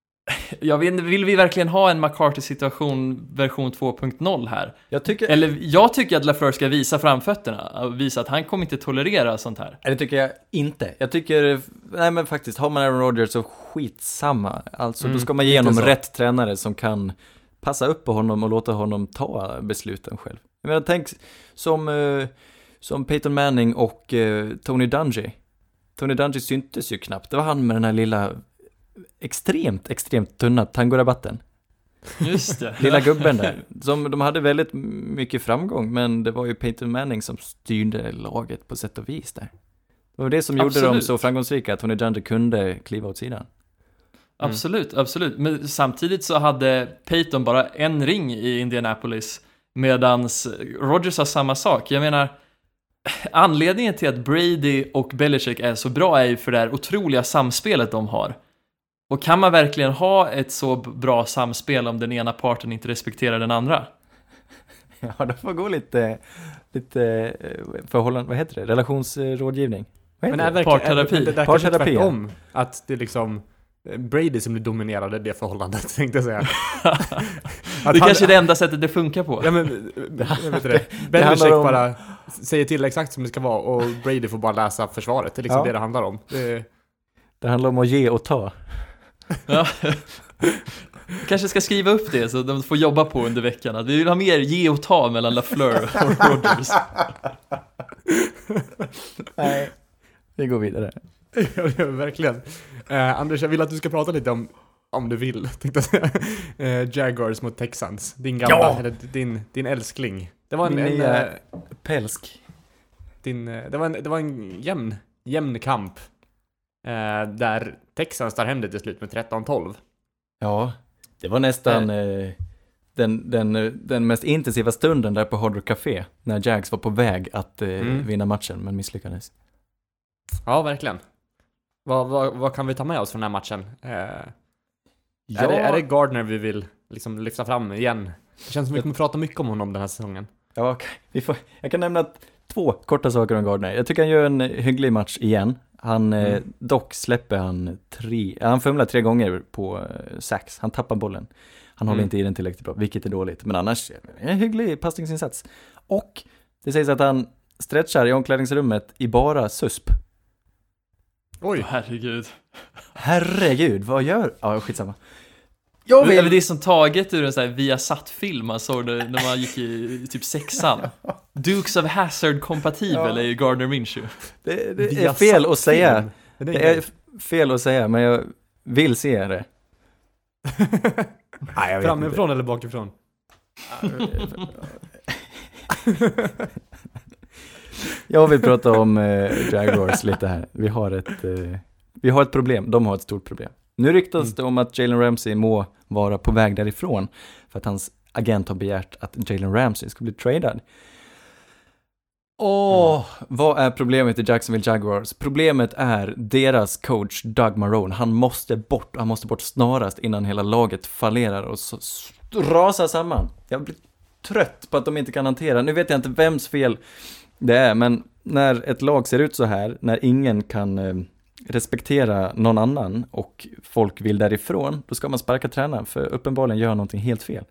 jag vet vill vi verkligen ha en McCarthy-situation version 2.0 här? Jag tycker, Eller jag tycker att LaFleur ska visa framfötterna och visa att han kommer inte tolerera sånt här. Det tycker jag inte. Jag tycker, nej men faktiskt, har man Aaron Rodgers så skitsamma. Alltså, Mm, då ska man ge honom rätt tränare som kan passa upp på honom och låta honom ta besluten själv. Jag menar, tänk som, eh, som Peyton Manning och eh, Tony Dungy. Tony Dungy syntes ju knappt. Det var han med den här lilla extremt, extremt tunna tangorabatten. Just det. Lilla gubben där. Som, de hade väldigt mycket framgång, men det var ju Peyton Manning som styrde laget på sätt och vis där. Det var det som gjorde dem så framgångsrika, att Tony Dungy kunde kliva åt sidan. Absolut, absolut. Men samtidigt så hade Peyton bara en ring i Indianapolis medans Rodgers har samma sak. Jag menar, anledningen till att Brady och Belichick är så bra är ju för det här otroliga samspelet de har. Och kan man verkligen ha ett så bra samspel om den ena parten inte respekterar den andra? Ja, de får gå lite, lite eh, förhållande, vad heter det, relationsrådgivning? Vad Men heter är det? Parterapi. men Parterapi, tvärtom. Att det liksom Brady som dominerade det förhållandet, tänkte jag säga. Det han- kanske är det enda sättet det funkar på. Ja men, jag vet inte Belichick om- bara säger till exakt som det ska vara och Brady får bara läsa försvaret. Det är liksom Ja. det det handlar om. Det, Det handlar om att ge och ta. Ja. Kanske ska skriva upp det så de får jobba på under veckan. Att vi vill ha mer ge och ta mellan LaFleur och Rodgers. Nej. Vi går vidare. Ja, verkligen. Eh, Anders, jag vill att du ska prata lite om, om du vill, tänkte jag säga. Eh, Jaguars mot Texans. Din gamla, Ja! eller din, din älskling. Det var en, Min en, nya- eh, Pälsk. din, eh, det var en, det var en jämn, jämn kamp. Eh, där Texans tar hem det till slut med 13-12. Ja, det var nästan eh, den, den, eh, den mest intensiva stunden där på Hard Rock Café. När Jags var på väg att eh, Mm. vinna matchen, men misslyckades. Ja, verkligen. Vad, vad, vad kan vi ta med oss från den här matchen? Eh, är, det, är det Gardner vi vill liksom lyfta fram igen? Det känns som vi kommer prata mycket om honom den här säsongen. Ja, vi får, jag kan nämna två korta saker om Gardner. Jag tycker han gör en hygglig match igen. Han, eh, Mm. dock släpper han tre, han fumlar tre gånger på eh, sax. Han tappar bollen. Han håller Mm. inte i den tillräckligt bra, vilket är dåligt. Men annars, eh, en hygglig passningsinsats. Och det sägs att han stretchar i omklädningsrummet i bara susp. Oj! Herregud. Herregud, vad gör... Ja, skitsamma. Jag vill... det är som taget ur en sån här Viasat-film man såg det när man gick i typ sexan. Dukes of Hazzard kompatibel Ja. är ju Gardner Minshew. Det, det är fel att säga. film. Det är, fel att säga, men jag vill se det. Nej, Framifrån eller bakifrån? Jag vill prata om eh, Jaguars lite här. Vi har ett, eh, vi har ett problem, de har ett stort problem. Nu ryktas Mm. det om att Jalen Ramsey må vara på väg därifrån för att hans agent har begärt att Jalen Ramsey ska bli tradad. Åh, vad är problemet i Jacksonville Jaguars? Problemet är deras coach Doug Marone. Han måste bort, han måste bort snarast innan hela laget fallerar och så, rasar samman. Jag blir trött på att de inte kan hantera, nu vet jag inte vems fel det är, men när ett lag ser ut så här, när ingen kan eh, respektera någon annan och folk vill därifrån, då ska man sparka tränaren, för uppenbarligen gör han någonting helt fel.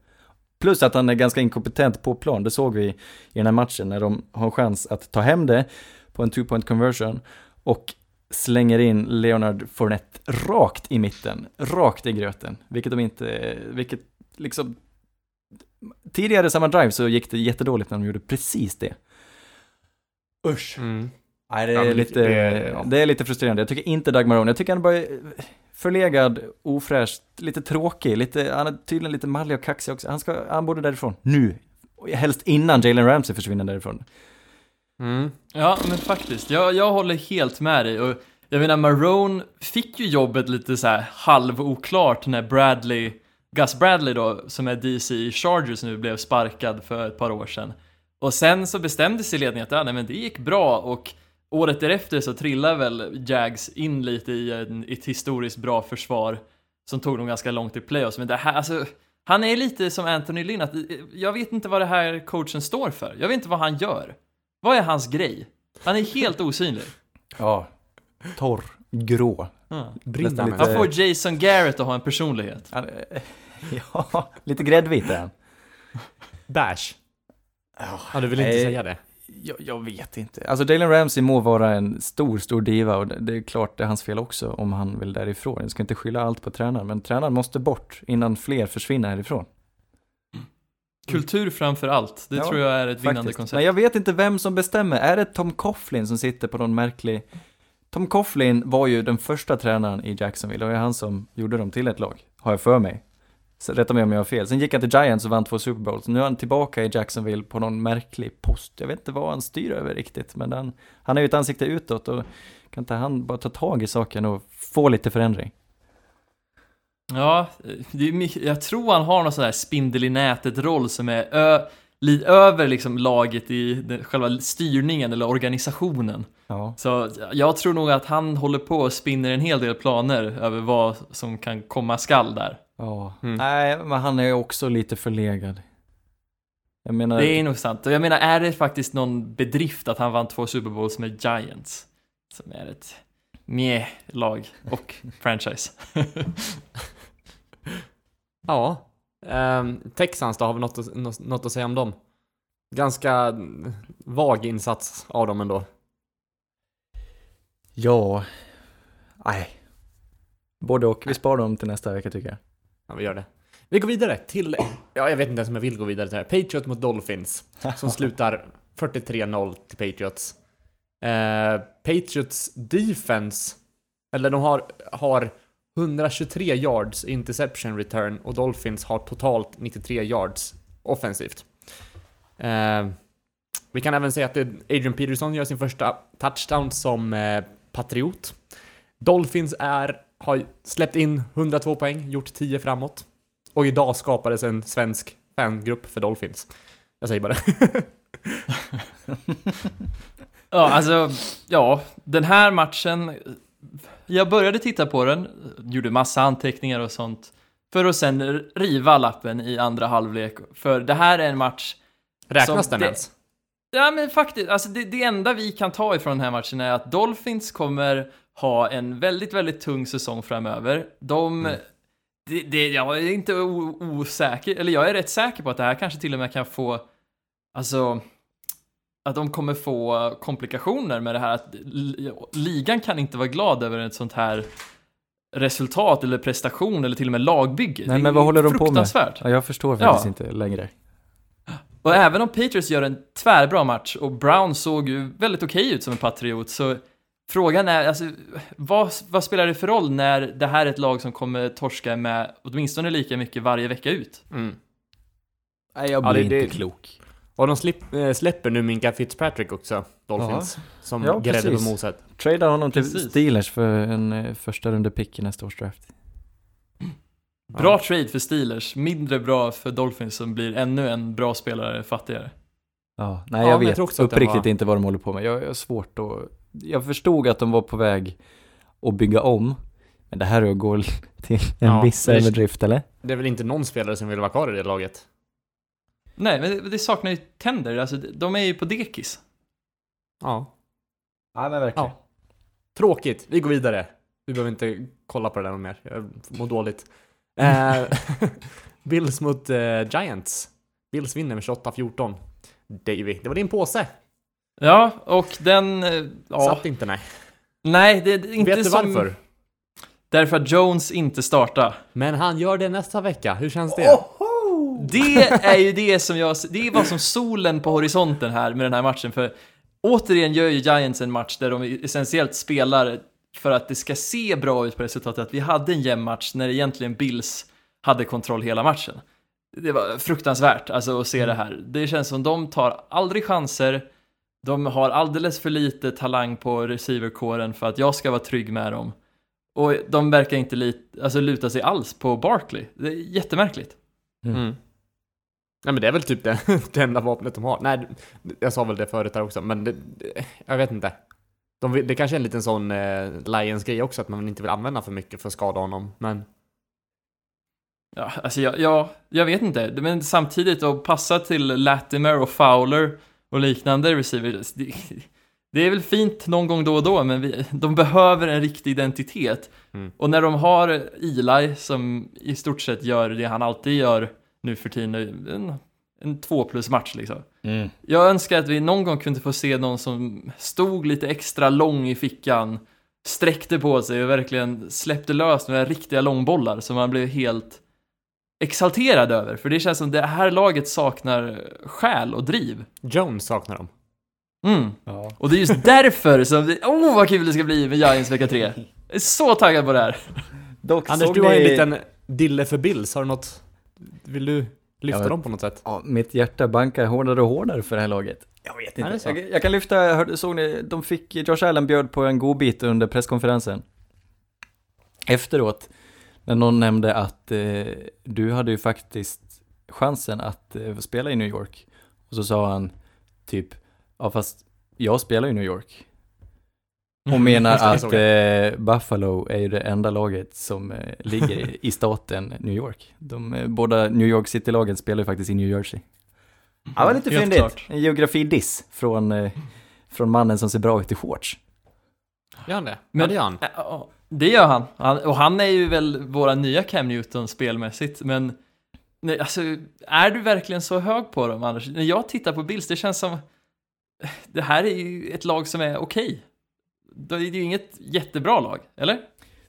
Plus att han är ganska inkompetent på plan, det såg vi i den här matchen när de har chans att ta hem det på en two-point conversion och slänger in Leonard Fournette rakt i mitten, rakt i gröten, vilket de inte, vilket liksom Tidigare samma drive så gick det jättedåligt när de gjorde precis det. Usch. Mm. Nej, det Ja, är, men lite, det- ja. det är lite frustrerande. Jag tycker inte Doug Marone, jag tycker han bara är förlegad, ofräsch, lite tråkig, lite, han är tydligen lite mallig och kaxig också. Han, ska, han borde därifrån, nu. Helst innan Jalen Ramsey försvinner därifrån. Mm. Ja, men faktiskt. Jag, jag håller helt med dig. Och jag menar, Marone fick ju jobbet lite så här halvoklart när Bradley, Gus Bradley då, som är DC i Chargers nu, blev sparkad för ett par år sedan. Och sen så bestämde sig ledningen att ja, nej, men det gick bra och året därefter så trillade väl Jags in lite i en, ett historiskt bra försvar som tog dem ganska långt i playoffs. Men det här, alltså, han är lite som Anthony Lynn, att eh, jag vet inte vad det här coachen står för. Jag vet inte vad han gör. Vad är hans grej? Han är helt osynlig. Ja. Torr, grå. Ja. Brinner lite-? Han får Jason Garrett att ha en personlighet. Han, ja, lite gräddvit är han. Bash? Ja, du vill inte nej. säga det? Jag, jag vet inte. Alltså Jalen Ramsey må vara en stor, stor diva och det, det är klart det är hans fel också om han vill därifrån. Jag ska inte skylla allt på tränaren, men tränaren måste bort innan fler försvinner härifrån. Kultur framför allt. Det Ja, tror jag är ett vinnande Faktiskt. koncept. Men jag vet inte vem som bestämmer. Är det Tom Coughlin som sitter på någon märklig... Tom Coughlin var ju den första tränaren i Jacksonville och det är han som gjorde dem till ett lag, har jag för mig. Rätta mig om jag har fel. Sen gick han till Giants och vann två Super Bowls. Nu är han tillbaka i Jacksonville på någon märklig post. Jag vet inte vad han styr över riktigt, men han, han har ju ett ansikte utåt och kan inte han bara ta tag i saken och få lite förändring? Ja, är jag tror han har någon sån här spindel i nätet-roll som är ö, li, över liksom laget i den, själva styrningen eller organisationen. Ja. Så jag tror nog att han håller på och spinner en hel del planer över vad som kan komma skall där. Ja. Mm. Nej, men han är också lite förlegad. Jag menar, Det är nog sant. Och jag menar, är det faktiskt någon bedrift att han vann två Super Bowls med Giants? Som är ett meh-lag och franchise. Ja. Ehm, Texans då, har vi något att, något att säga om dem? Ganska vag insats av dem ändå. ja. Nej. Både och. Vi sparar dem till nästa vecka tycker jag. Ja, vi gör det. Vi går vidare till, ja jag vet inte ens om jag vill gå vidare till det här. Patriots mot Dolphins. Som slutar 43-0 till Patriots. Eh, Patriots defense, eller de har, har 123 yards interception return och Dolphins har totalt 93 yards offensivt. Eh, vi kan även säga att Adrian Peterson gör sin första touchdown som eh, patriot. Dolphins är, har släppt in 102 poäng, gjort 10 framåt. Och idag skapades en svensk fangrupp för Dolphins. Jag säger bara det. Ja, alltså, ja, den här matchen. Jag började titta på den, gjorde massa anteckningar och sånt. För att sen riva lappen i andra halvlek. För det här är en match Räknas den det- ens? Ja men faktiskt, alltså det, det enda vi kan ta ifrån den här matchen är att Dolphins kommer ha en väldigt, väldigt tung säsong framöver. De, det, det, jag är inte osäker, eller jag är rätt säker på att det här kanske till och med kan få, alltså, att de kommer få komplikationer med det här att li- ligan kan inte vara glad över ett sånt här resultat eller prestation eller till och med lagbygge. Nej, Det men vad håller de på med? Ja, jag förstår Ja. faktiskt inte längre. Och även om Patriots gör en tvärbra match och Brown såg ju väldigt okej ut som en patriot så frågan är, alltså, vad, vad spelar det för roll när det här är ett lag som kommer torska med åtminstone lika mycket varje vecka ut? Mm. Nej, jag Ja, blir det- inte klok. Och de slip, äh, släpper nu Minka Fitzpatrick också, Dolphins. Som Ja, grädde på moset. Trada honom till Precis. Steelers för en eh, första runde pick i nästa års draft. Bra Ja. trade för Steelers, mindre bra för Dolphins som blir ännu en bra spelare fattigare. Ja, nej Ja, jag jag vet tror också att det uppriktigt var- inte vad de håller på med. Jag jag har svårt att... Jag förstod att de var på väg att bygga om. Men det här är att gå till en Ja, viss överdrift, eller? Det är väl inte någon spelare som vill vara kvar i det laget? Nej, men det, det saknar ju tänder, alltså de är ju på dekis. Ja. Ja, men verkligen. Ja. Tråkigt. Vi går vidare. Vi behöver inte kolla på det där mer. Jag mår dåligt. Eh, Bills mot eh, Giants. Bills vinner med 28-14. Davy, det var din påse. Ja, och den, eh, ja, Satt inte nej. nej, det är inte Vet du som... varför? Därför att Jones inte startar. Men han gör det nästa vecka. Hur känns det? Det är ju det som jag, det är vad som solen på horisonten här med den här matchen för återigen gör ju Giants en match där de essentiellt spelar för att det ska se bra ut på resultatet att vi hade en jämn match när egentligen Bills hade kontroll hela matchen. Det var fruktansvärt alltså att se det här. Det känns som de tar aldrig chanser, de har alldeles för lite talang på receiverkåren för att jag ska vara trygg med dem. Och de verkar inte lit, alltså, luta sig alls på Barkley. Det är jättemärkligt. Mm. Nej men det är väl typ det, det enda vapnet de har. Nej, jag sa väl det förut här också, men det, jag vet inte. De, det kanske är en liten sån eh, Lions-grej också, att man inte vill använda för mycket för att skada honom, men... Ja, alltså jag, jag, jag vet inte, men samtidigt att passa till Latimer och Fowler och liknande receivers, det, det är väl fint någon gång då och då, men vi, de behöver en riktig identitet. Mm. Och när de har Eli som i stort sett gör det han alltid gör nu för tiden, en, en två plus match liksom. Mm. Jag önskar att vi någon gång kunde få se någon som stod lite extra lång i fickan, sträckte på sig och verkligen släppte lös några riktiga långbollar som man blev helt exalterad över. För det känns som det här laget saknar själ och driv. Jones saknar dem. Mm. Ja. Och det är just därför som det, oh vad kul det ska bli med Giants vecka 3. Jag är så taggad på det här. Dock Anders, du har ju en liten dille för Bills, har du något Vill du lyfta Ja, dem på något sätt? Ja, mitt hjärta bankar hårdare och hårdare för det här laget. Jag vet inte. Jag, jag kan lyfta, jag hörde, såg ni, de fick, Josh Allen bjöd på en godbit under presskonferensen. Efteråt, när någon nämnde att eh, du hade ju faktiskt chansen att eh, spela i New York. Och så sa han typ, ja fast jag spelar i New York. Och menar det, jag att eh, Buffalo är ju det enda laget som eh, ligger i, staten New York. De, eh, båda New York City-lagen spelar ju faktiskt i New Jersey. Ja, det var lite fyndigt. En geografidiss från, eh, från mannen som ser bra ut i shorts. Gör han det? Men- ja, det gör han. Det gör han. han. Och han är ju väl våra nya Cam Newton spelmässigt, men nej, alltså, är du verkligen så hög på dem, Anders? När jag tittar på Bills, det känns som... Det här är ju ett lag som är okej. Det är ju inget jättebra lag, eller?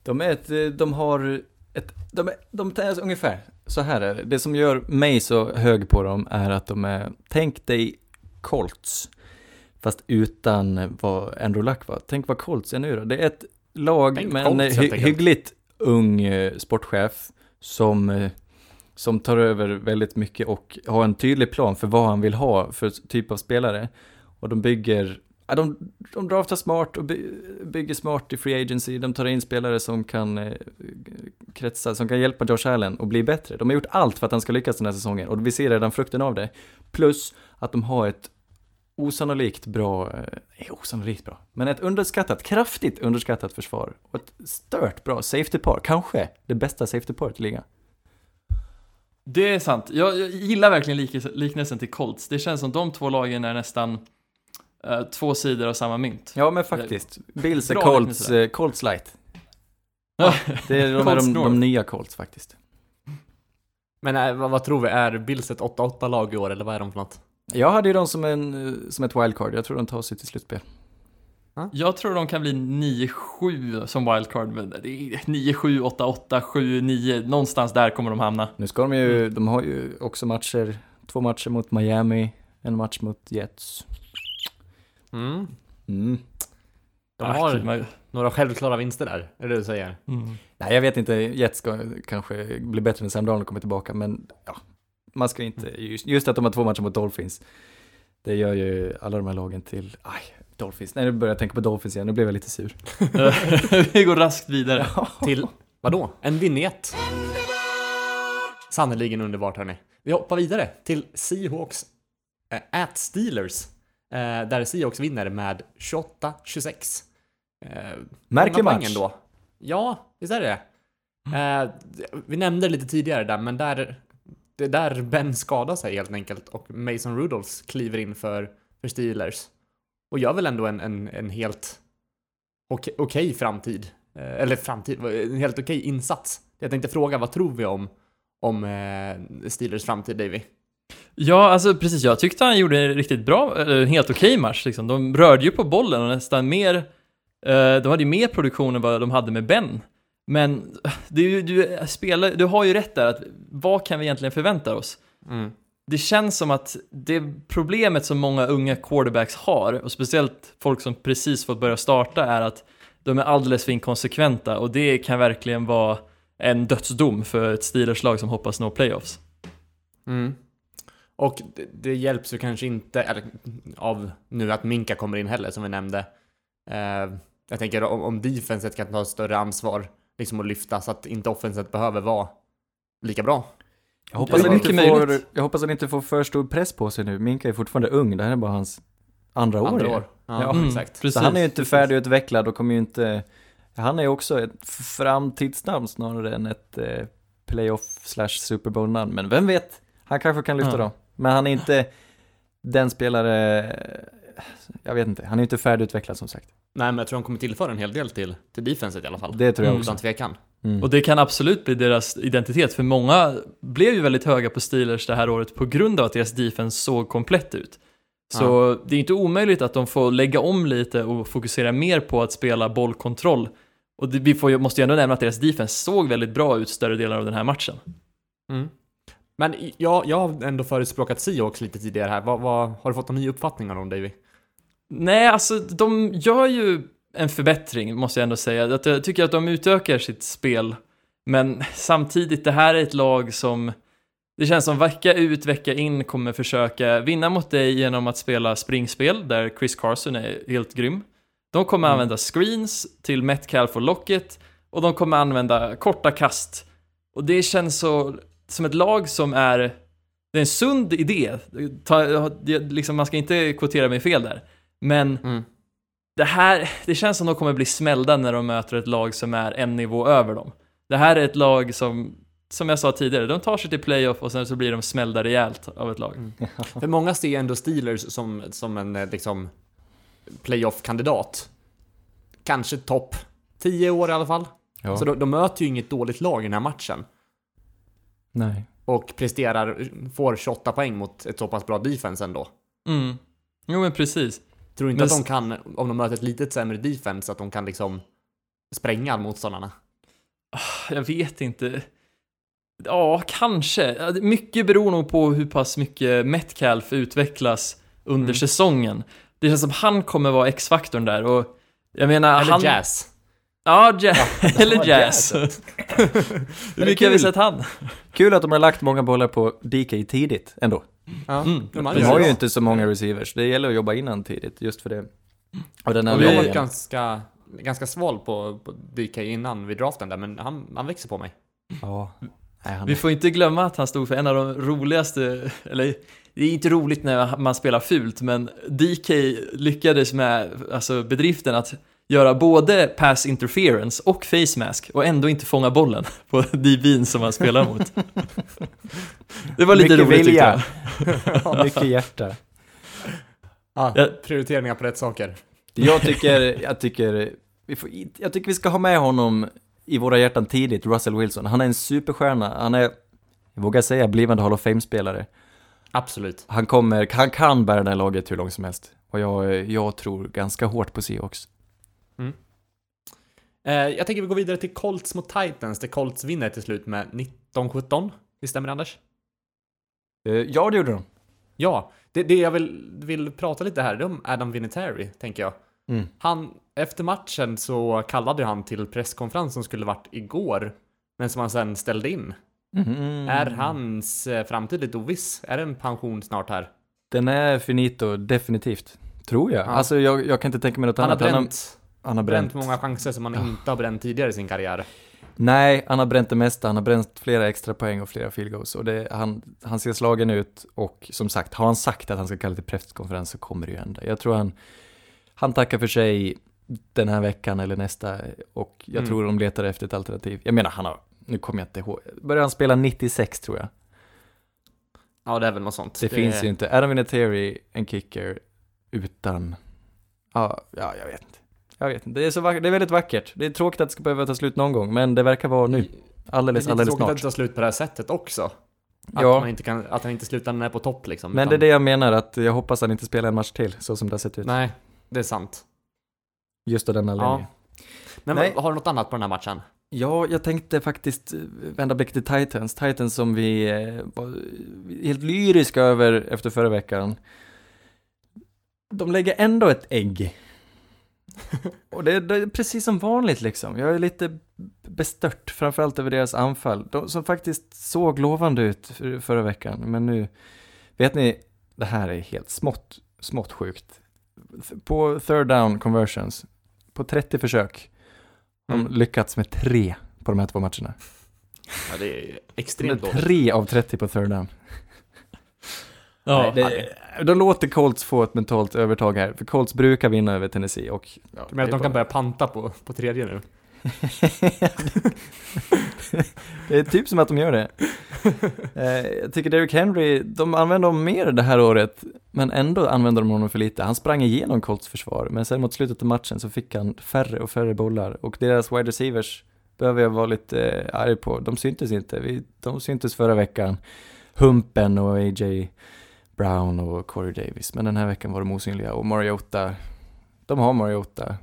De är ett, eh, de har ett, de är, de är ungefär, så här är det. Det som gör mig så hög på dem är att de är, tänk dig Colts, fast utan vad Andrew Luck var. Tänk vad Colts är nu då. Det är ett lag med en hy, hyggligt ung eh, sportchef som, eh, som tar över väldigt mycket och har en tydlig plan för vad han vill ha för typ av spelare. Och de bygger, ja, de, de draftar smart och by, bygger smart i free agency. De tar in spelare som kan eh, kretsa, som kan hjälpa Josh Allen och bli bättre. De har gjort allt för att han ska lyckas den här säsongen och vi ser redan frukten av det. Plus att de har ett osannolikt bra, eh, nej, osannolikt bra, men ett underskattat, kraftigt underskattat försvar och ett stört bra safety par, kanske det bästa safety paret i ligan. Det är sant. Jag, jag gillar verkligen lik, liknelsen till Colts. Det känns som de två lagen är nästan eh, två sidor av samma mynt. Ja men faktiskt, Bills är Colts, eh, Colts light. Ja. Det är, de, de, North. de nya Colts faktiskt. Men äh, vad, vad tror vi? Är Bills ett 8-8-lag i år, eller vad är de för något? Jag hade ju dem som, en, eh, som ett wildcard, jag tror de tar sig till slutspel. Jag tror de kan bli 9-7 som wildcard, men det är 9-7, 8-8, 7-9, någonstans där kommer de hamna. Nu ska de ju, de har ju också matcher, två matcher mot Miami, en match mot Jets. Mm. Mm. De Ah, har man- några självklara vinster där, är det det du säger? Mm. Nej, jag vet inte, Jets ska kanske bli bättre när Sam Darnold kommer tillbaka, men ja, man ska inte, just, just att de har två matcher mot Dolphins, det gör ju alla de här lagen till, aj, Dolphins, nej nu börjar jag tänka på Dolphins igen, nu blev jag lite sur. Vi går raskt vidare. Till, vadå? En vignett? Sannerligen underbart hörni. Vi hoppar vidare till Seahawks äh, at Steelers. Eh, där Seahawks vinner med 28-26. Eh, Märklig match. Ändå. Ja, visst är det eh, Vi nämnde det lite tidigare där, men där, det är där Ben skadar sig helt enkelt och Mason Rudolph kliver in för, för Steelers. Och gör väl ändå en, en, en helt okej okej framtid. Eh, eller framtid, en helt okej insats. Jag tänkte fråga, vad tror vi om, om eh, Steelers framtid, Davy? Ja, alltså precis. Jag tyckte han gjorde en riktigt bra, eller en helt okej match liksom. De rörde ju på bollen och nästan mer, eh, de hade ju mer produktion än vad de hade med Ben. Men ju, du, spelar, du har ju rätt där, att vad kan vi egentligen förvänta oss? Mm. Det känns som att det problemet som många unga quarterbacks har, och speciellt folk som precis fått börja starta, är att de är alldeles för inkonsekventa och det kan verkligen vara en dödsdom för ett Steelers-lag som hoppas nå playoffs. Mm. Och det, det hjälps ju kanske inte eller, av nu att Minka kommer in heller, som vi nämnde. Eh, jag tänker om, om defenset kan ta större ansvar, liksom att lyfta så att inte offenset behöver vara lika bra. Jag hoppas, Det är att inte får, jag hoppas att han inte får för stor press på sig nu. Minka är fortfarande ung, det här är bara hans andra år. Andra år. Ja, Ja. Mm, exakt. precis. Så han är ju inte färdigutvecklad och kommer ju inte, han är också ett framtidsnamn snarare än ett eh, playoff slash Super Bowl-namn. Men vem vet, han kanske kan lyfta Ja. dem. Men han är inte den spelare, jag vet inte, han är inte färdigutvecklad som sagt. Nej, men jag tror han kommer tillföra en hel del till, till defenset i alla fall. Det tror jag Mm. också. Utan tvekan. Mm. Och det kan absolut bli deras identitet, för många blev ju väldigt höga på Steelers det här året på grund av att deras defense såg komplett ut. Så det är inte omöjligt att de får lägga om lite och fokusera mer på att spela bollkontroll. Och det, vi får, måste ju ändå nämna att deras defense såg väldigt bra ut större delar av den här matchen. Mm. Men jag, jag har ändå förespråkat Seahawks lite tidigare här. Vad, vad, har du fått några nya uppfattningar om Davy? Nej, alltså de gör ju en förbättring, måste jag ändå säga. Att jag tycker att de utökar sitt spel, men samtidigt, det här är ett lag som Det känns som vecka ut, vecka in kommer försöka vinna mot dig genom att spela springspel, där Chris Carson är helt grym. De kommer Mm. använda screens till Metcalf och Locket, och de kommer använda korta kast. Och det känns så, som ett lag som är, det är en sund idé. Ta, liksom, man ska inte kvotera mig fel där. Men Mm. det här, det känns som de kommer bli smällda när de möter ett lag som är en nivå över dem. Det här är ett lag som, som jag sa tidigare, de tar sig till playoff och sen så blir de smällda rejält av ett lag. För många ser ändå Steelers som, som en eh, liksom playoff-kandidat. Kanske topp 10 år i alla fall. Ja. Så de, de möter ju inget dåligt lag i den här matchen. Nej. Och presterar, får 28 poäng mot ett så pass bra defense ändå. Mm. Jo men precis. Tror du inte Men att de kan, om de möter ett litet sämre defense, att de kan liksom spränga motståndarna? Jag vet inte. Ja, kanske. Mycket beror nog på hur pass mycket Metcalf utvecklas under Mm. säsongen. Det känns som han kommer vara X-faktorn där och jag menar, Eller han... jazz. Ja, ja eller var jazz. Hur mycket har vi sett han? Kul att de har lagt många bollar på DK tidigt ändå. Ja, Mm. har De ju har ju inte så många receivers. Det gäller att jobba in han tidigt, just för det. Och den Och vi har varit ganska, ganska sval på, på DK innan vid draften där, men han, han växer på mig. Ja. Nej, Vi får inte glömma att han stod för en av de roligaste, eller det är inte roligt när man spelar fult, men DK lyckades med alltså, bedriften att göra både pass interference och face mask och ändå inte fånga bollen på DB'n som han spelar mot. Det var lite Mycket roligt tyckte vilja. jag. Mycket hjärta. Ja, Ja. prioriteringar på rätt saker. Jag tycker, jag tycker, vi får, jag tycker vi ska ha med honom i våra hjärtan tidigt, Russell Wilson. Han är en superstjärna, han är, jag vågar säga, blivande Hall of Fame-spelare. Absolut. Han kommer, han kan bära det här laget hur långt som helst. Och jag, jag tror ganska hårt på Seahawks. Eh, jag tänker vi går vidare till Colts mot Titans, där Colts vinner till slut med 19-17. Visst stämmer det, Anders? Eh, Ja, det gjorde de. Ja, det, det jag vill, vill prata lite här, det är om Adam Vinatieri, tänker jag. Mm. Han, efter matchen så kallade han till presskonferens som skulle varit igår, men som han sen ställde in. Mhm. Är hans eh, framtid lite oviss? Är det en pension snart här? Den är finito, definitivt. Tror jag. Ja. Alltså jag, jag kan inte tänka mig något Han har annat. bränt, han har bränt bränt. många chanser som han inte har bränt tidigare i sin karriär. Nej, han har bränt det mesta. Han har bränt flera extra poäng och flera field goals. Och det, han, han ser slagen ut och som sagt, har han sagt att han ska kalla till presskonferens så kommer det ju hända. Jag tror han, han tackar för sig den här veckan eller nästa och jag Mm. tror de letar efter ett alternativ. Jag menar, han har, nu kommer jag inte ihåg, började han spela 96 tror jag. Ja, det är väl något sånt. Det, finns ju inte. Adam Vinatieri, en kicker, utan... Ja, ja, jag vet inte. Jag vet inte. Det är, så vackert. det är väldigt vackert. Det är tråkigt att det ska behöva ta slut någon gång, men det verkar vara nu. Det Alldeles, är lite alldeles tråkigt att snart. det tar slut på det här sättet också. Att, Ja. man inte kan, att han inte slutar när han är på topp liksom. Men det är utan- det jag menar, att jag hoppas han inte spelar en match till, så som det har sett ut. Nej, det är sant. Just av den anledningen. Men Nej. har du något annat på den här matchen? Ja, jag tänkte faktiskt eh, vända blicken till Titans. Titans som vi eh, var helt lyriska över efter förra veckan. De lägger ändå ett ägg. Och det, det är precis som vanligt liksom. Jag är lite bestört, framförallt över deras anfall. De som faktiskt såg lovande ut för- förra veckan, men nu... Vet ni, det här är helt smått, smått sjukt. På third down conversions, på 30 försök, de Mm. lyckats med tre på de här två matcherna. Ja, det är extremt dåligt. tre av 30 på third down. Ja, Nej, det, de låter Colts få ett mentalt övertag här, för Colts brukar vinna över Tennessee och... Ja, Du menar att de kan börja panta på, på tredje nu? det är typ som att de gör det. Eh, jag tycker Derrick Henry, de använder honom mer det här året, men ändå använder de honom för lite. Han sprang igenom Colts försvar, men sen mot slutet av matchen så fick han färre och färre bollar och deras wide receivers behöver jag vara lite eh, arg på. De syntes inte. Vi, de syntes förra veckan. Humpen och A.J. Brown och Corey Davis, men den här veckan var de osynliga och Mariota, de har Mariota.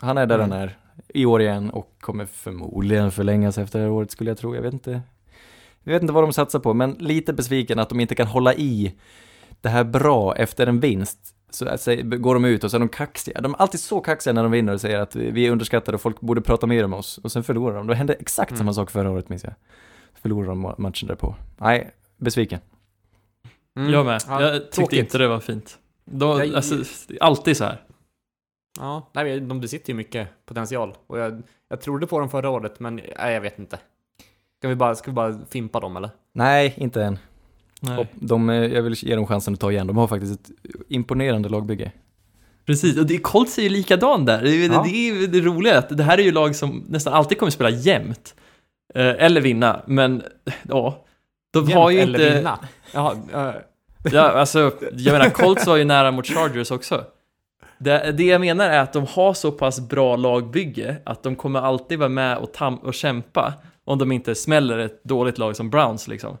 Han är där Mm. han är i år igen och kommer förmodligen förlängas efter det här året skulle jag tro. Jag vet inte. Jag vet inte vad de satsar på, men lite besviken att de inte kan hålla i det här bra efter en vinst. Så alltså, går de ut och så är de kaxiga. De är alltid så kaxiga när de vinner och säger att vi är underskattade och folk borde prata mer om oss. Och sen förlorar de. Det hände exakt Mm. samma sak förra året minns jag. Förlorar de ma- matchen därpå. Nej, besviken. Mm. Jag med. Ja, jag tyckte tråkigt. inte det var fint. De, Jag- alltså, alltid så här. Ja, nej, de besitter ju mycket potential. Och jag, jag trodde på dem förra året, men nej, jag vet inte. Ska vi bara, ska vi bara fimpa dem eller? Nej, inte än. Nej. De, eh, jag vill ge dem chansen att ta igen. De har faktiskt ett imponerande lagbygge. Precis, och det, Colts är ju likadan där. Det, är ju- Ja. det är det roliga, att det här är ju lag som nästan alltid kommer spela jämnt. Eh, eller vinna, men ja. De har ju Jämnt inte... eller vinna? Jaha, eh, Ja, alltså, jag menar, Colts var ju nära mot Chargers också. Det, det jag menar är att de har så pass bra lagbygge att de kommer alltid vara med och, tam- och kämpa om de inte smäller ett dåligt lag som Browns liksom.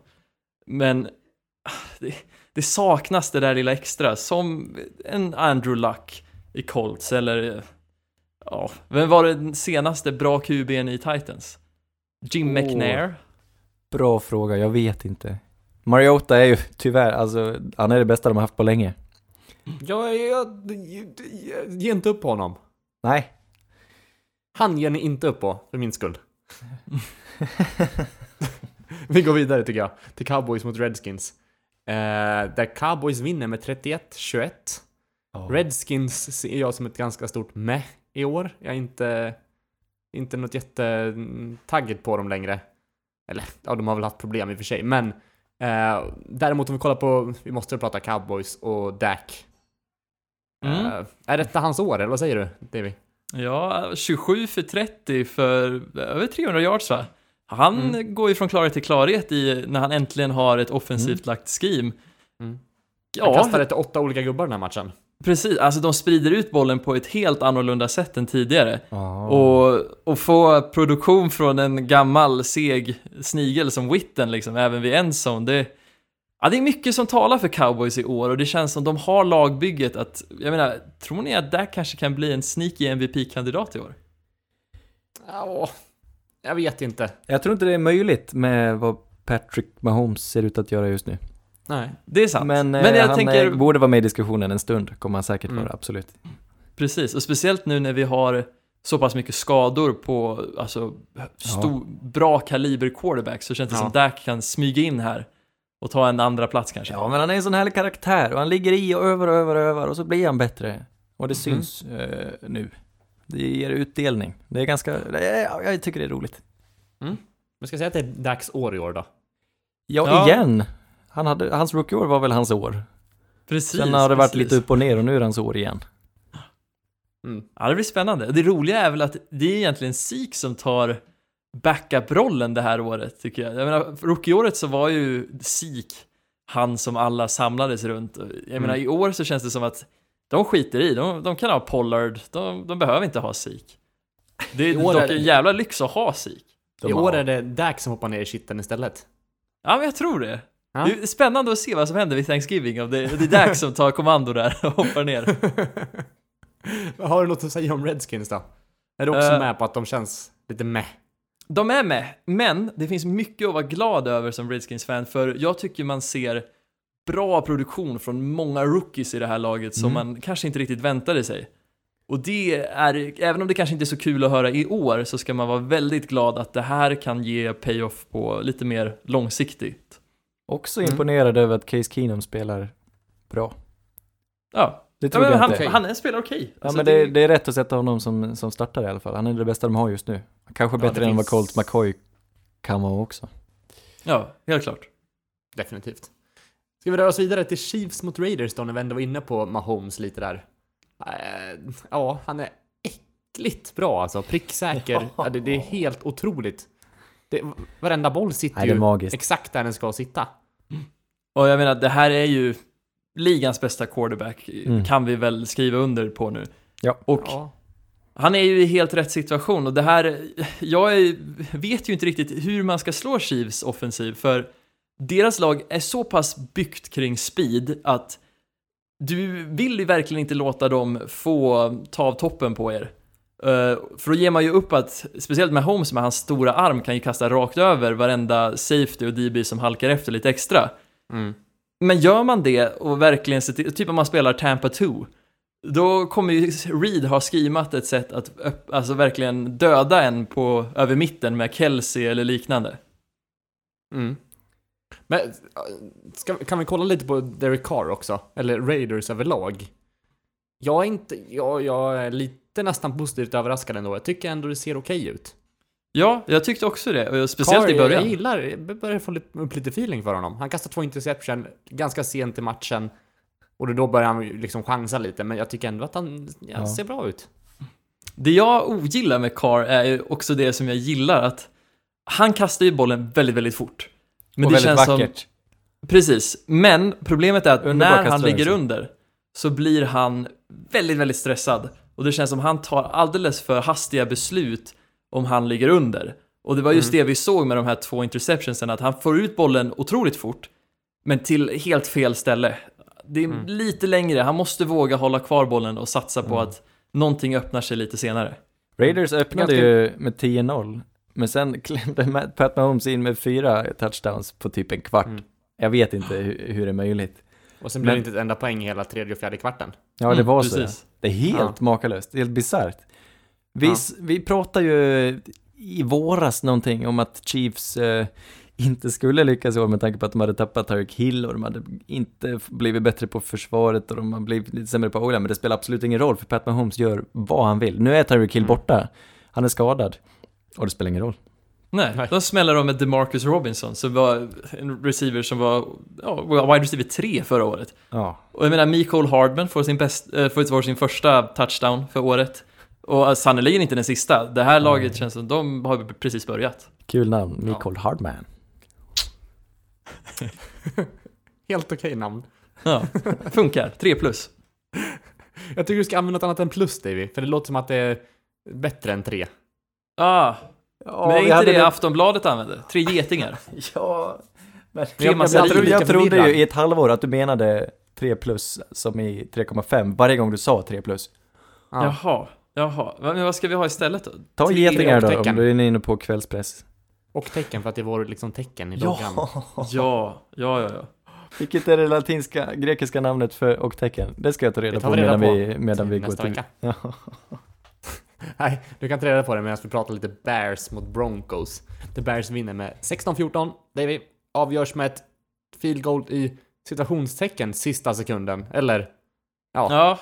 Men det, det saknas det där lilla extra, som en Andrew Luck i Colts eller ja, vem var den senaste bra QB'n i Titans? Jim Åh. McNair? Bra fråga, jag vet inte. Mariota är ju tyvärr, alltså han är det bästa de har haft på länge. jag, jag, jag, ge inte upp på honom. Nej, Han ger ni inte upp på, för min skull. Vi går vidare tycker jag, till Cowboys mot Redskins. Eh, där Cowboys vinner med 31-21. Redskins ser jag som ett ganska stort meh i år. Jag är inte, inte något jättetaggad på dem längre. Eller, ja, de har väl haft problem i och för sig, men eh, däremot om vi kollar på, vi måste prata Cowboys och Dak. Mm. Eh, är detta hans år, eller vad säger du, Davy? Ja, 27 för 30 för över 300 yards va? Han Mm. går ju från klarhet till klarhet i när han äntligen har ett offensivt lagt scheme. Mm. Han Ja, kastade till åtta olika gubbar den här matchen. Precis. Alltså de sprider ut bollen på ett helt annorlunda sätt än tidigare. Ja. Och, och få produktion från en gammal seg snigel som Witten liksom, även vid endzone. Det, ja, det är mycket som talar för cowboys i år och det känns som de har lagbygget att, jag menar, tror ni att Dak kanske kan bli en sneaky MVP-kandidat i år? Ja, jag vet inte. Jag tror inte det är möjligt med vad Patrick Mahomes ser ut att göra just nu. Nej. Det är sant. Men, eh, Men jag han tänker, eh, borde vara med i diskussionen en stund, kommer han säkert Mm. vara, absolut. precis, och speciellt nu när vi har så pass mycket skador på, alltså, stor, bra kaliber quarterback så känns det Ja. som Dak kan smyga in här och ta en andra plats kanske. Ja, men han är en sån härlig karaktär och han ligger i och över och över och över och så blir han bättre. Och det Mm. syns eh, nu. Det ger utdelning. Det är ganska, det ja, jag tycker det är roligt. Men ska jag säga att det är dags år i år då? Ja, Ja. igen! Han hade, hans rookie-år var väl hans år. Precis, Sen har det varit precis. lite upp och ner och nu är det hans år igen. Mm. Ja, det blir spännande. Det roliga är väl att det är egentligen Sik som tar backup-rollen det här året, tycker jag. Jag menar, rookie-året så var ju Sik han som alla samlades runt. Jag menar, Mm. i år så känns det som att de skiter i, de, de kan ha Pollard, de, de behöver inte ha Sik. Det är dock en jävla lyx att ha Sik. I år är det Dak som hoppar ner i kitten istället. Ja, men jag tror det. Ja. Det är spännande att se vad som händer vid Thanksgiving. Om det, det är Dak som tar kommando där och hoppar ner. Har du något att säga om Redskins då? Är du också Eh. med på att de känns lite meh? De är med, men det finns mycket att vara glad över som Redskins-fan, för jag tycker man ser bra produktion från många rookies i det här laget som Mm. man kanske inte riktigt väntade sig. Och det är, även om det kanske inte är så kul att höra i år, så ska man vara väldigt glad att det här kan ge payoff på lite mer långsiktigt. Också Mm. imponerad över att Case Keenum spelar bra. Ja, Det ja trodde men jag han, inte. han är- spelar okej. Ja Alltså, men det, det är rätt att sätta honom som, som startare i alla fall. Han är det bästa de har just nu. Kanske Ja, bättre än vad finns- Colt McCoy kan vara också. Ja, helt klart. Definitivt. Ska vi röra oss vidare till Chiefs mot Raiders då, när vi ändå var inne på Mahomes lite där? Eh, ja, han är äckligt bra alltså. Pricksäker. Ja, det, det är helt otroligt. Det, varenda boll sitter Nej, ju magiskt. exakt där den ska sitta. Och jag menar, det här är ju ligans bästa quarterback, Mm. kan vi väl skriva under på nu. Ja. Och Ja. han är ju i helt rätt situation och det här, jag är, vet ju inte riktigt hur man ska slå Chiefs offensiv, för deras lag är så pass byggt kring speed att du vill ju verkligen inte låta dem få ta av toppen på er. Eh, för då ger man ju upp att, speciellt med Holmes med hans stora arm kan ju kasta rakt över varenda safety och DB som halkar efter lite extra. Mm. Men gör man det och verkligen ser till, typ om man spelar Tampa 2, då kommer ju Reed ha skrimat ett sätt att alltså verkligen döda en på, över mitten med Kelsey eller liknande. Mm. Men ska, kan vi kolla lite på Derek Carr också? Eller Raiders överlag? Jag är inte, jag, jag är lite nästan positivt överraskad ändå. Jag tycker ändå det ser okej ut. Ja, jag tyckte också det. Speciellt Carr, i början. Jag gillar, jag börjar få lite- upp lite feeling för honom. Han kastar två interception ganska sent i matchen. Och då börjar han liksom chansa lite, men jag tycker ändå att han ja, Ja. ser bra ut. Det jag ogillar med Carr är också det som jag gillar att han kastar ju bollen väldigt, väldigt fort. Men och det väldigt känns som, vackert. precis. Men problemet är att Underbar när han ligger under så blir han väldigt, väldigt stressad. Och det känns som han tar alldeles för hastiga beslut om han ligger under. Och det var just det vi såg med de här två interceptionsen, att han får ut bollen otroligt fort, men till helt fel ställe. Det är lite längre, han måste våga hålla kvar bollen och satsa på att någonting öppnar sig lite senare. Raiders öppnade Ganska- ju med 10-0, men sen klämde Pat Mahomes in med fyra touchdowns på typ en kvart. Mm. Jag vet inte hur, hur det är möjligt. Och sen blir det inte ett enda poäng hela tredje och fjärde kvarten. Ja, det Mm, var så. precis. Det är helt Ja. makalöst, det är helt bisarrt. Vi, Ja. vi pratade ju i våras någonting om att Chiefs eh, inte skulle lyckas i år med tanke på att de hade tappat Tyreek Hill och de hade inte blivit bättre på försvaret och de har blivit lite sämre på o men det spelar absolut ingen roll för Pat Mahomes gör vad han vill. Nu är Tyreek Hill Mm. borta, han är skadad och det spelar ingen roll. Nej, Nej. då smäller de med DeMarcus Robinson, som var en receiver som var ja, wide receiver 3 förra året. Ja. Och jag menar, Mikael Hardman får sin, bäst, äh, får sin första touchdown för året. Och uh, sannerligen inte den sista. Det här laget känns som de har precis börjat. Kul namn, Mikael Hardman. Helt okej namn. Ja, funkar. 3 plus. Jag tycker du ska använda något annat än plus, Davy. För det låter som att det är bättre än tre. Ah, Ja, men är inte hade det Aftonbladet använder? Tre getingar. Ja, men jag, jag, i trodde, jag trodde ju i ett halvår att du menade 3 plus som i 3,5 varje gång du sa 3 plus. Ja. Jaha, jaha. Men vad ska vi ha istället då? Ta Tre getingar då tecken. om du är inne på kvällspress. Och tecken för att det vår liksom tecken i loggan. Ja, ja, ja, ja. Vilket är det latinska, grekiska namnet för och tecken? Det ska jag ta reda Det på reda medan på vi, medan vi går nästa till... vecka. Ja. Nej, du kan ta reda på det medan vi pratar lite Bears mot Broncos. The Bears vinner med 16-14. Davy avgörs med ett field goal i situationstecken sista sekunden. Eller? Ja. Ja,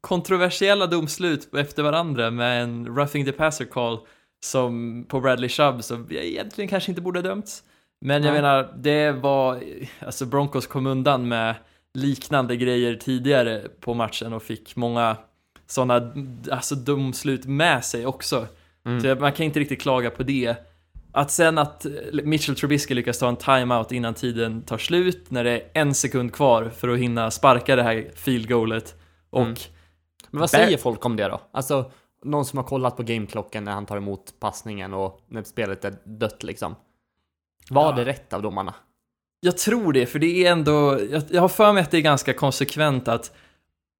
kontroversiella domslut efter varandra med en roughing the passer call som på Bradley Chubb som egentligen kanske inte borde ha dömts. Men jag Nej. menar, det var, alltså Broncos kom undan med liknande grejer tidigare på matchen och fick många sådana, alltså domslut med sig också. Mm. Så man kan inte riktigt klaga på det. Att sen att Mitchell Trubisky lyckas ta en timeout innan tiden tar slut, när det är en sekund kvar för att hinna sparka det här field goalet och Mm. Men vad säger folk om det då? Alltså, någon som har kollat på gameklockan när han tar emot passningen och när spelet är dött liksom. Var Ja. det rätt av domarna? Jag tror det, för det är ändå, jag, jag har för mig att det är ganska konsekvent att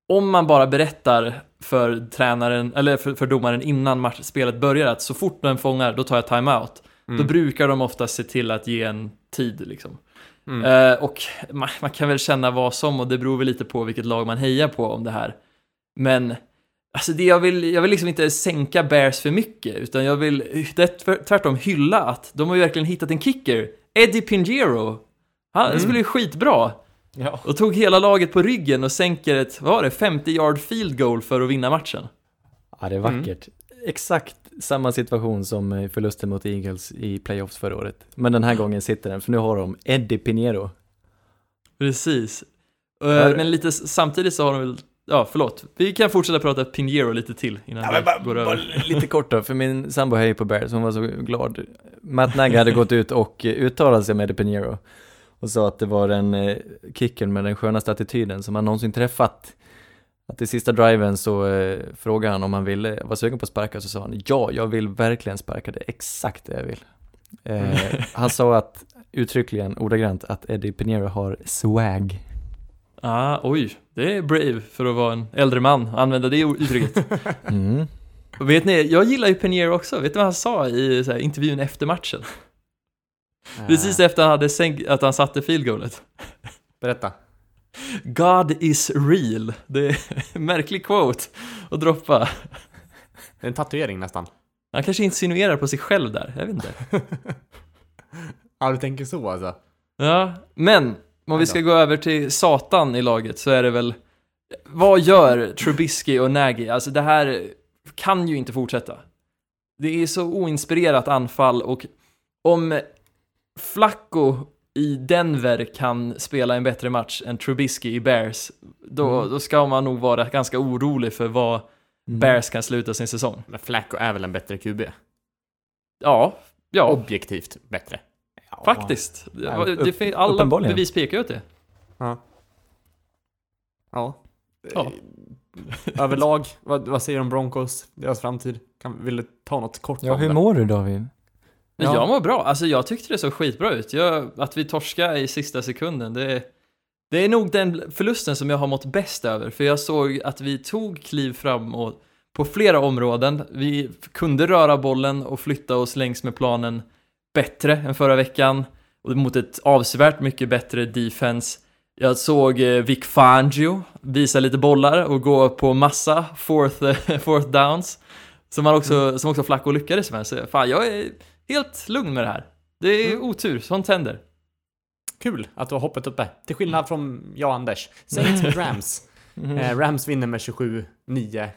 om man bara berättar för tränaren, eller för, för domaren innan match, spelet börjar att så fort den fångar, då tar jag timeout. Då Mm. brukar de ofta se till att ge en tid liksom. Mm. Eh, och man, man kan väl känna vad som, och det beror väl lite på vilket lag man hejar på om det här. Men, alltså det jag vill, jag vill liksom inte sänka Bears för mycket, utan jag vill det, är tvärtom hylla att de har ju verkligen hittat en kicker. Eddie Pinheiro. Han Mm. spelar ju skitbra. Ja. Och tog hela laget på ryggen och sänker ett, vad var det, 50 yard field goal för att vinna matchen. ja, det är vackert. Exakt samma situation som eh, förlusten mot Eagles i playoffs förra året. Men den här gången sitter den, för nu har de Eddie Pinheiro. Precis. Eh, Ja. Men lite samtidigt så har de väl, ja förlåt, vi kan fortsätta prata Pinheiro lite till innan Ja, vi men bara, går bara över. lite kort då, för min sambo hejar på Bears, hon var så glad. Matt Nagy hade gått ut och eh, uttalat sig med Eddie Pinheiro och sa att det var den eh, kicken med den skönaste attityden som han någonsin träffat. Att i sista driven så eh, frågade han om han ville, var sugen på att sparka, så sa han ja, jag vill verkligen sparka, det är exakt det jag vill. Eh, han sa att uttryckligen, ordagrant, att Eddie Pinheiro har swag. Ah, oj, det är brave för att vara en äldre man, använda det uttrycket. Mm. Vet ni, jag gillar ju Pinheiro också, vet ni vad han sa i så här, intervjun efter matchen? Precis efter han hade sänkt, att han satte field goalet. Berätta. God is real. Det är en märklig quote att droppa. Det är en tatuering nästan. Han kanske insinuerar på sig själv där, jag vet inte. Ja, du tänker så alltså? Ja, men om vi ska gå över till Satan i laget så är det väl Vad gör Trubisky och Nagy? Alltså det här kan ju inte fortsätta. Det är så oinspirerat anfall och om Flacco i Denver kan spela en bättre match än Trubisky i Bears, då, Mm. då ska man nog vara ganska orolig för vad Mm. Bears kan sluta sin säsong. Men Flacco är väl en bättre QB? Ja, ja, Objektivt bättre. faktiskt. Ja, Det, upp- det, alla bevis pekar ju åt det. Ja. Ja. Ja. Överlag, vad, vad säger du om Broncos? Deras framtid? Kan, vill du ta något kort Ja, om hur det? mår du David? Men Ja. jag mår bra, alltså jag tyckte det såg skitbra ut. Jag, att vi torskade i sista sekunden, det, det är nog den förlusten som jag har mått bäst över. För jag såg att vi tog kliv framåt på flera områden. Vi kunde röra bollen och flytta oss längs med planen bättre än förra veckan. Och mot ett avsevärt mycket bättre defense. Jag såg eh, Vic Fangio visa lite bollar och gå på massa fourth, fourth downs. Som, han också, som också Flacco lyckades med. Så fan, jag är helt lugn med det här. Det är Mm. otur, sånt händer. Kul att du har hoppet uppe. Till skillnad från jag och Anders. Saints Rams. Eh, Rams vinner med 27-9.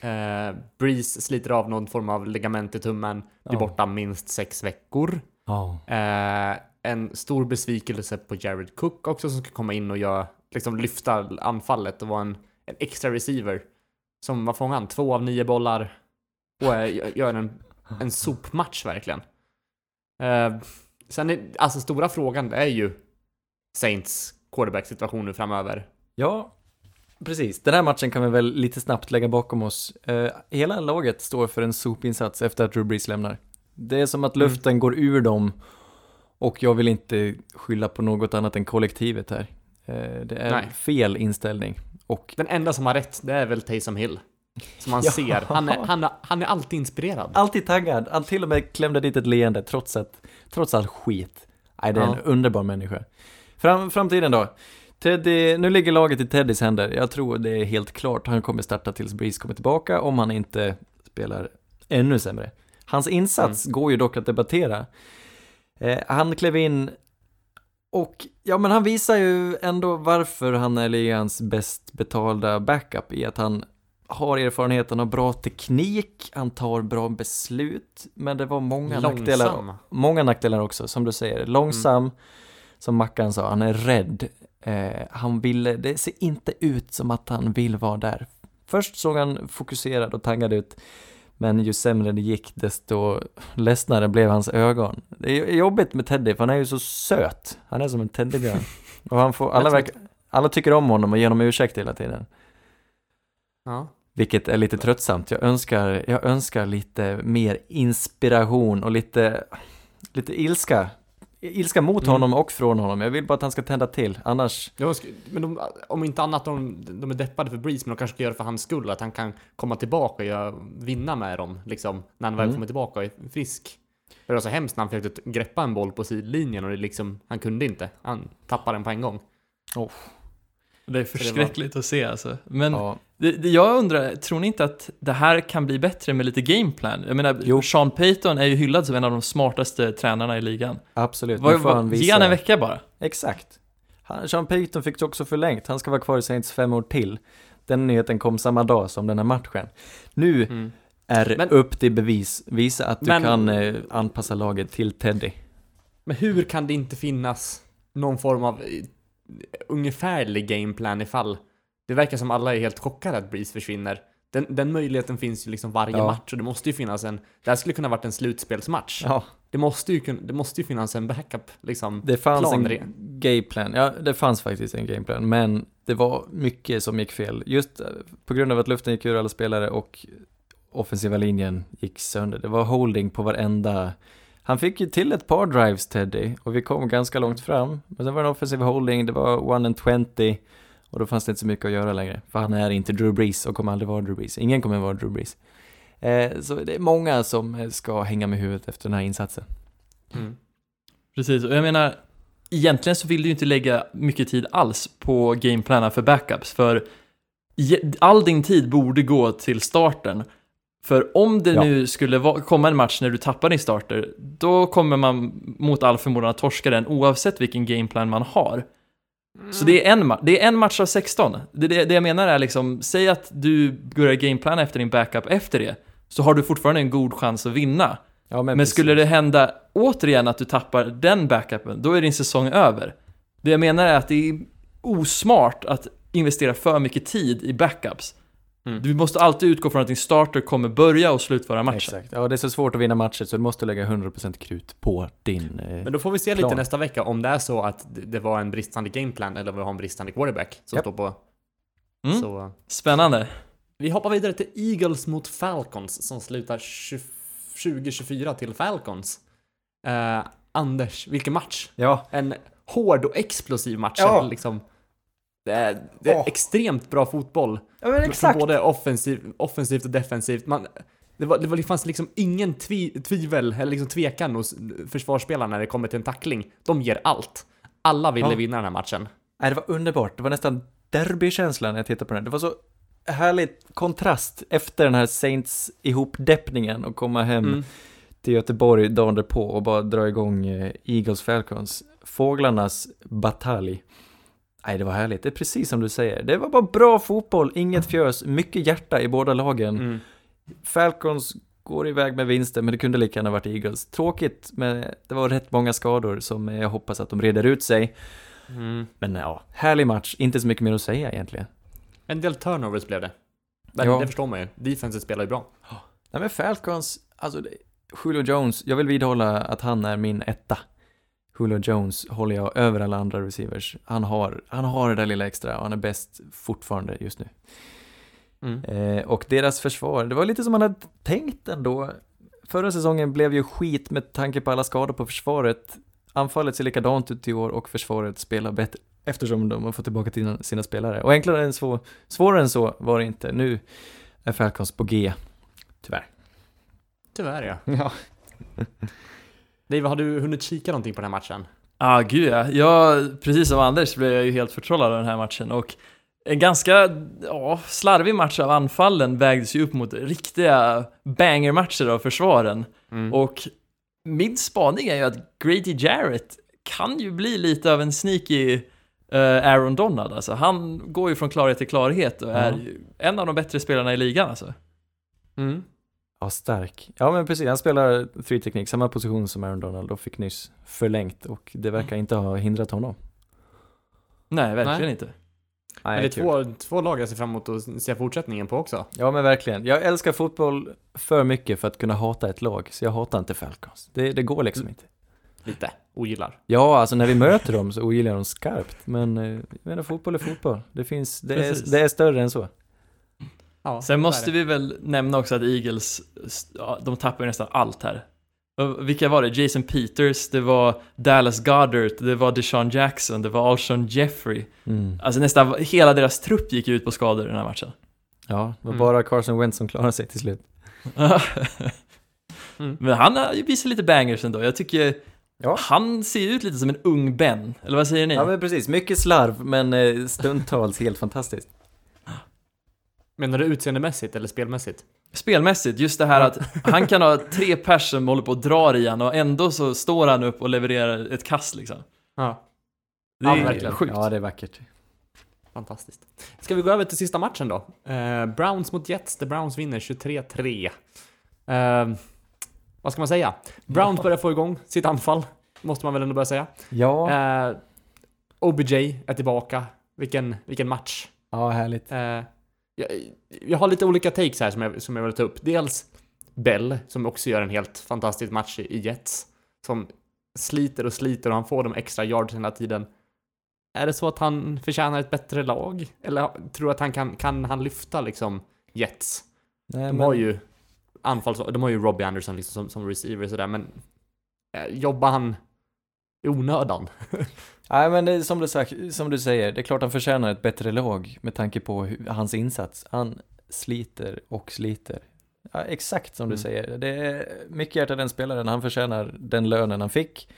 Eh, Breeze sliter av någon form av ligament i tummen. Blir borta minst sex veckor. Ja. Eh, en stor besvikelse på Jared Cook också som ska komma in och göra, liksom lyfta anfallet och vara en, en extra receiver. Som, vad fångar han? Två av nio bollar och eh, gör en, en sopmatch verkligen. Eh, sen är, alltså stora frågan är ju Saints quarterback-situation nu framöver. Ja, precis. Den här matchen kan vi väl lite snabbt lägga bakom oss. Eh, hela laget står för en sopinsats efter att Drew Brees lämnar. Det är som att Mm. luften går ur dem och jag vill inte skylla på något annat än kollektivet här. Eh, det är Nej. fel inställning. Och Den enda som har rätt, det är väl Taysom Hill. Som man Ja. ser. Han är, han, han är alltid inspirerad. alltid taggad. Han till och med klämde dit ett leende trots, att, trots all skit. Nej, det är en Ja. underbar människa. Fram, framtiden då? Teddy, nu ligger laget i Teddys händer. Jag tror det är helt klart. Han kommer starta tills Breeze kommer tillbaka om han inte spelar ännu sämre. Hans insats går ju dock att debattera. Eh, han klev in och ja, men han visar ju ändå varför han är ligans bäst betalda backup i att han har erfarenhet, han har bra teknik, han tar bra beslut, men det var många nackdelar, Långsam. många nackdelar också, som du säger. Långsam, som Mackan sa, han är rädd. Eh, han ville, det ser inte ut som att han vill vara där. Först såg han fokuserad och taggad ut, men ju sämre det gick, desto ledsnare blev hans ögon. Det är jobbigt med Teddy, för han är ju så söt. Han är som en teddybjörn. Och han får, alla, verkar, alla tycker om honom och ger honom ursäkt hela tiden. Ja. Vilket är lite tröttsamt. Jag önskar, jag önskar lite mer inspiration och lite, lite ilska. Ilska mot Mm. honom och från honom. Jag vill bara att han ska tända till. Annars, sk- Men de, om inte annat, de, de är deppade för Breeze, men de kanske ska göra det för hans skull, att han kan komma tillbaka och göra, vinna med dem, liksom, när han väl Mm. kommer tillbaka och är frisk. Det var så hemskt när han försökte greppa en boll på sidlinjen och det liksom, han kunde inte. Han tappade den på en gång. Det är förskräckligt att se alltså. Men ja, det, det, jag undrar, tror ni inte att det här kan bli bättre med lite gameplan? Jag menar, Jo. Sean Payton är ju hyllad som en av de smartaste tränarna i ligan. absolut. Nu får han visa. ge han en vecka bara. Exakt. Han, Sean Payton fick också förlängt. Han ska vara kvar i Saints fem år till. Den nyheten kom samma dag som den här matchen. Nu Mm. är Men- upp till bevis. Visa att du Men- kan eh, anpassa laget till Teddy. Men hur kan det inte finnas någon form av eh, ungefärlig gameplan ifall det verkar som alla är helt chockade att Breeze försvinner. Den, den möjligheten finns ju liksom varje Ja. match och det måste ju finnas en, det här skulle kunna varit en slutspelsmatch. Ja, Det måste ju det måste ju finnas en backup liksom. det fanns plan en gameplan. Ja, det fanns faktiskt en gameplan, men det var mycket som gick fel. Just eh, på grund av att luften gick ur alla spelare och offensiva linjen gick sönder. Det var holding på varenda han fick ju till ett par drives, Teddy, och vi kom ganska långt fram. Men sen var det en offensiv holding, det var 1 and 20 och då fanns det inte så mycket att göra längre. För han är inte Drew Brees och kommer aldrig vara Drew Brees. Ingen kommer vara Drew Brees. Eh, så det är många som eh, ska hänga med huvudet efter den här insatsen. Mm. Precis, och jag menar, egentligen så vill du ju inte lägga mycket tid alls på gameplanen för backups, för all din tid borde gå till starten. För om det Ja. nu skulle komma en match när du tappar din starter, då kommer man mot all förmodan att torska den oavsett vilken gameplan man har. Så det är, en det är en match av 16. Det, det, det jag menar är liksom, säg att du börjar gameplan efter din backup efter det, så har du fortfarande en god chans att vinna. Ja, Men, precis. skulle det hända återigen att du tappar den backupen, då är din säsong över. Det jag menar är att det är osmart att investera för mycket tid i backups. Mm. Du måste alltid utgå från att din starter kommer börja och slutföra matchen. Exakt. Ja, det är så svårt att vinna matcher så du måste lägga 100% krut på din... Eh, Men då får vi se lite Plan. nästa vecka om det är så att det- var en bristande gameplan eller om vi har en bristande quarterback som Japp. står på. Mm. Så Spännande. vi hoppar vidare till Eagles mot Falcons som slutar 20 2024 till Falcons. Eh, Anders, vilken match! ja, En hård och explosiv match. Ja. Liksom. Det är, det är Åh. extremt bra fotboll. ja men Från både offensiv, offensivt och defensivt. Man, det, var, det, var, det fanns liksom ingen tvi, tvivel eller liksom tvekan hos försvarsspelarna när det kommer till en tackling. De ger allt. Alla ville Ja. vinna den här matchen. Nej, det var underbart. Det var nästan derbykänsla när jag tittade på den. Det var så härligt kontrast efter den här Saints ihopdeppningen och komma hem Mm. till Göteborg dagen därpå och bara dra igång eh, Eagles Falcons. Fåglarnas batalj. Nej, det var härligt. Det är precis som du säger. Det var bara bra fotboll, inget fjös, mycket hjärta i båda lagen. Mm. Falcons går iväg med vinsten, men det kunde lika gärna varit Eagles. Tråkigt, men det var rätt många skador som jag hoppas att de reder ut sig. Mm. Men ja, härlig match. Inte så mycket mer att säga egentligen. En del turnovers blev det. Men Ja. det förstår man ju. Defenset spelar ju bra. Nej men Falcons, alltså Julio Jones, jag vill vidhålla att han är min etta. Julio Jones håller jag över alla andra receivers. Han har, han har det där lilla extra och han är bäst fortfarande just nu. Mm. Eh, och deras försvar, det var lite som man hade tänkt ändå. Förra säsongen blev ju skit med tanke på alla skador på försvaret. Anfallet ser likadant ut i år och försvaret spelar bättre eftersom de har fått tillbaka till sina spelare. Och enklare än så, svårare än så var det inte. Nu är Falcons på G, tyvärr. Tyvärr ja. Ja. Dave, har du hunnit kika någonting på den här matchen? Ah, gud ja. Jag, precis som Anders blev jag ju helt förtrollad av den här matchen och en ganska ja, slarvig match av anfallen vägdes ju upp mot riktiga banger-matcher av försvaren. Mm. Och min spaning är ju att Grady Jarrett kan ju bli lite av en sneaky eh, Aaron Donald. Alltså, han går ju från klarhet till klarhet och är ju en av de bättre spelarna i ligan alltså. Mm. Ja, stark. Ja, men precis. Han spelar free-teknik, samma position som Aaron Donald och fick nyss förlängt och det verkar inte ha hindrat honom. Nej, verkligen Nej. inte. Men det är två, två lag jag ser fram emot att se fortsättningen på också. Ja, men verkligen. Jag älskar fotboll för mycket för att kunna hata ett lag, så jag hatar inte Falcons. Det, det går liksom inte. Lite. Ogillar. Ja, alltså när vi möter dem så ogillar jag dem skarpt, men eh, jag menar fotboll är fotboll. Det finns, det är, det är större än så. Ja, Sen måste vi väl nämna också att Eagles, de tappar ju nästan allt här. Vilka var det? Jason Peters, det var Dallas Goddard, det var Deshaun Jackson, det var Alshon Jeffrey. Mm. Alltså nästan hela deras trupp gick ut på skador i den här matchen. Ja, det var Mm. bara Carson Wentz som klarade sig till slut. Mm. Men han har ju visat lite bangers ändå. Jag tycker Ja. han ser ut lite som en ung Ben. Eller vad säger ni? Ja, men precis. Mycket slarv, men eh, stundtals helt fantastiskt. Menar du utseendemässigt eller spelmässigt? Spelmässigt, just det här att han kan ha tre pers som håller på och drar i han och ändå så står han upp och levererar ett kast liksom. Ja. Det Ja, är verkligen. sjukt. Ja, det är vackert. Fantastiskt. Ska vi gå över till sista matchen då? Eh, Browns mot Jets, där Browns vinner 23-3. Eh, vad ska man säga? Browns börjar få igång sitt anfall, måste man väl ändå börja säga. Ja, Eh, OBJ är tillbaka. Vilken, vilken match. ja härligt. Jag, jag har lite olika takes här som jag, som jag vill ta upp. Dels Bell, som också gör en helt fantastisk match i, Jets. Som sliter och sliter och han får de extra yards hela tiden. Är det så att han förtjänar ett bättre lag? Eller tror du att han kan, kan han lyfta liksom Jets? Nej, De har ju anfalls... De har ju Robbie Anderson liksom som, som receiver sådär, men eh, jobbar han i onödan? Nej, men det är som du, sagt, som du säger, det är klart han förtjänar ett bättre lag med tanke på hur, hans insats. Han sliter och sliter. Ja, exakt som du Mm. säger. Det är mycket hjärta den spelaren, han förtjänar den lönen han fick.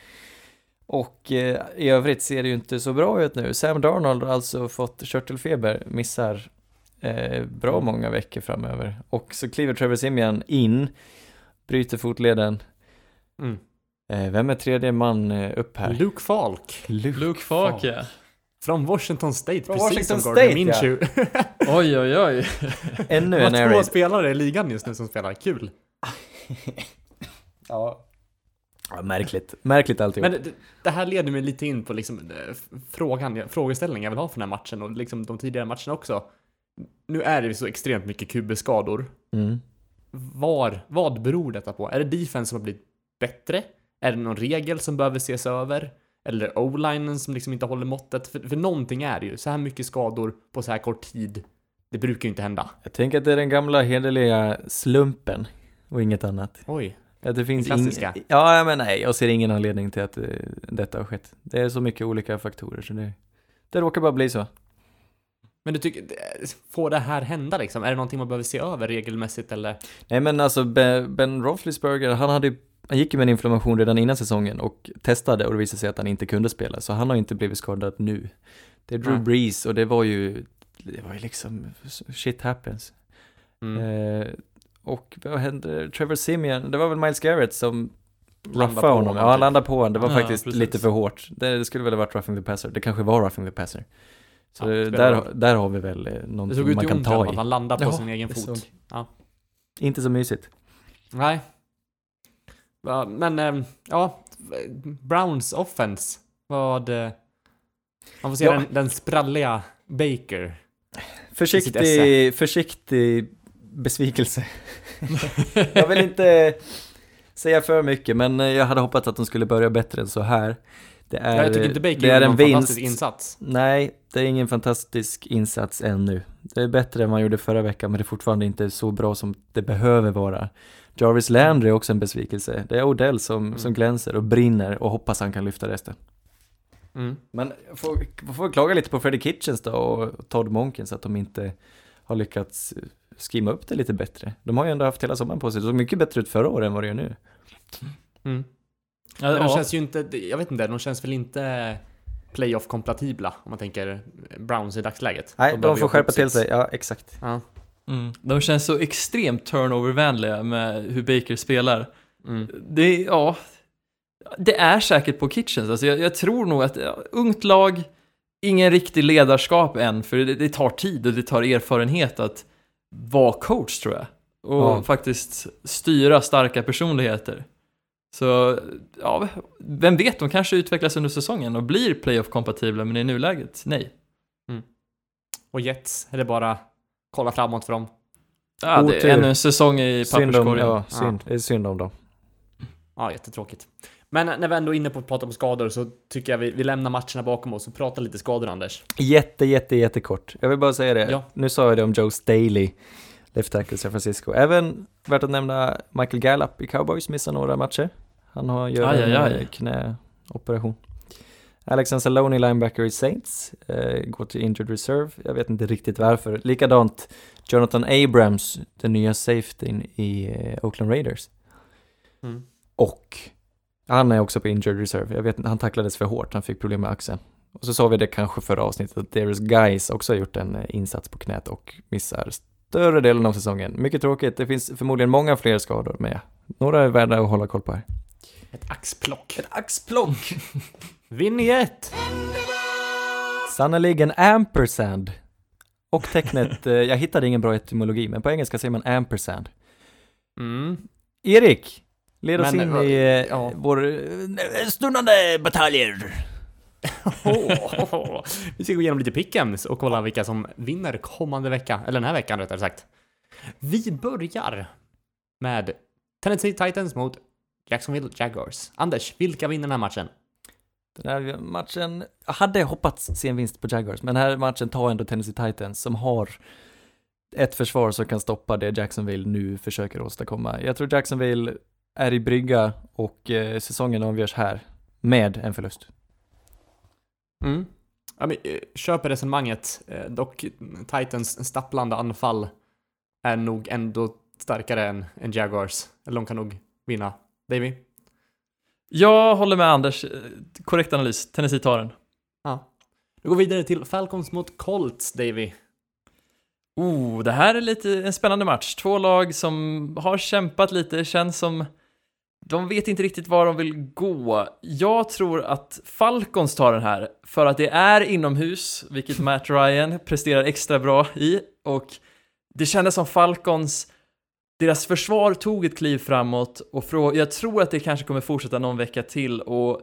Och eh, i övrigt ser det ju inte så bra ut nu. Sam Darnold har alltså fått körtelfeber, missar eh, bra många veckor framöver. Och så kliver Trevor Simeon in, bryter fotleden. Mm. Eh, vem är tredje man eh, upp här? Luke Falk. Luke Falk ja. Från Washington State, Från precis Washington som Gardner State, Minshew. Oj oj oj. Ännu Det en air två raid. spelare i ligan just nu som spelar, kul. Ja. ja. Märkligt. Märkligt alltihop. Men det, det här leder mig lite in på liksom eh, frågan, frågeställningen jag vill ha för den här matchen och liksom de tidigare matcherna också. Nu är det så extremt mycket QB-skador. Mm. Var, vad beror detta på? Är det defense som har blivit bättre? Är det någon regel som behöver ses över? Eller o-linen som liksom inte håller måttet? För, för någonting är det ju. Så här mycket skador på så här kort tid. Det brukar ju inte hända. Jag tänker att det är den gamla hederliga slumpen och inget annat. Oj. Att det finns klassiska. ing- Ja, men nej, jag ser ingen anledning till att eh, detta har skett. Det är så mycket olika faktorer så det, det råkar bara bli så. Men du tycker, får det här hända liksom? Är det någonting man behöver se över regelmässigt eller? Nej men alltså Be- Ben Roethlisberger, han hade ju- han gick ju med en inflammation redan innan säsongen och testade och det visade sig att han inte kunde spela, så han har inte blivit skadad nu. Det är Drew Nej. Brees och det var ju, det var ju liksom, shit happens. Mm. Eh, och vad hände? Trevor Simeon, det var väl Miles Garrett som ruffade honom. Ja, han typ. landade på honom. Det var Ja, faktiskt precis. lite för hårt. Det skulle väl ha varit roughing the passer. Det kanske var roughing the passer. Så Ja, det, där, där har vi väl eh, Det någonting såg ut man kan ont i alla ta fall, i. han landade på Ja, sin egen det fot. såg-. Inte så mysigt. Nej. Men, ehm, ja, Browns offense. Vad... eh, Man får se Ja. den, den spralliga Baker. Försiktig, försiktig besvikelse. jag vill inte säga för mycket, men eh, jag hade hoppats att de skulle börja bättre än så här. Det är, jag tycker inte Baker det är en vinst. fantastisk insats. Nej, det är ingen fantastisk insats ännu. Det är bättre än man gjorde förra veckan, men det är fortfarande inte så bra som det behöver vara. Jarvis Landry är också en besvikelse. Det är Odell som, Mm. som glänser och brinner och hoppas han kan lyfta resten. Mm. Men jag får, jag får klaga lite på Freddie Kitchens då och Todd Monkins att de inte har lyckats skriva upp det lite bättre. De har ju ändå haft hela sommaren på sig. Det såg mycket bättre ut förra året än vad det gör nu. Mm. Ja, de ja. känns ju inte, jag vet inte, de känns väl inte playoff-kompatibla om man tänker Browns i dagsläget. Nej, de, behöver får skärpa till sig. Ja, exakt. Ja. Mm. De känns så extremt turnovervänliga med hur Baker spelar. Mm. Det, ja, det är säkert på Kitchens. Alltså jag, jag tror nog att ja, ungt lag, ingen riktig ledarskap än, för det, det tar tid och det tar erfarenhet att vara coach tror jag. Och Ja. faktiskt styra starka personligheter. Så, ja, vem vet, de kanske utvecklas under säsongen och blir playoff-kompatibla, men i nuläget, nej. Och Jets, är det bara kolla framåt för dem? Ja, det är ännu en säsong i papperskorgen. ja, synd. Det är synd om dem. Ja, jättetråkigt. Men när vi ändå är inne på att prata om skador så tycker jag vi, vi lämnar matcherna bakom oss och pratar lite skador, Anders. Jätte, jätte, jättekort. Jag vill bara säga det. Ja. Nu sa jag det om Joe Staley, left tackle San Francisco. Även värt att nämna Michael Gallup i Cowboys, missar några matcher. Han har gör Aj, en aj, aj. eh, knäoperation. Alex Anzalone, linebacker i Saints, eh, går till injured reserve. Jag vet inte riktigt varför. Likadant Jonathan Abrams, den nya safetyn i eh, Oakland Raiders. Mm. Och han är också på injured reserve. Jag vet inte, han tacklades för hårt, han fick problem med axeln. Och så sa vi det kanske förra avsnittet att Darius Guys också har gjort en eh, insats på knät och missar större delen av säsongen. Mycket tråkigt, det finns förmodligen många fler skador, ja, några är värda att hålla koll på här. Ett axplock. Ett axplock! Vinjett! Sannerligen ampersand. Och tecknet, eh, jag hittade ingen bra etymologi, men på engelska säger man ampersand. Mm. Erik, led oss in vad- i eh, ja. vår eh, stundande bataljer. vi ska gå igenom lite pickems och kolla vilka som vinner kommande vecka, eller den här veckan rättare sagt. Vi börjar med Tennessee Titans mot Jacksonville Jaguars. Anders, vilka vinner den här matchen? Den här matchen, jag hade hoppats se en vinst på Jaguars, men den här matchen tar ändå Tennessee Titans som har ett försvar som kan stoppa det Jacksonville nu försöker åstadkomma. Jag tror Jacksonville är i brygga och eh, säsongen avgörs här med en förlust. Mm. Ja, men, eh, köper resonemanget. Eh, Dock Titans stapplande anfall är nog ändå starkare än, än Jaguars. Eller de kan nog vinna. Davy? Jag håller med Anders, korrekt analys, Tennessee tar den. Ja. Vi går vidare till Falcons mot Colts, Davy. Oh, det här är lite en spännande match. Två lag som har kämpat lite, känns som de vet inte riktigt var de vill gå. Jag tror att Falcons tar den här, för att det är inomhus, vilket Matt Ryan presterar extra bra i, och det kändes som Falcons, deras försvar tog ett kliv framåt, och frå- jag tror att det kanske kommer fortsätta någon vecka till, och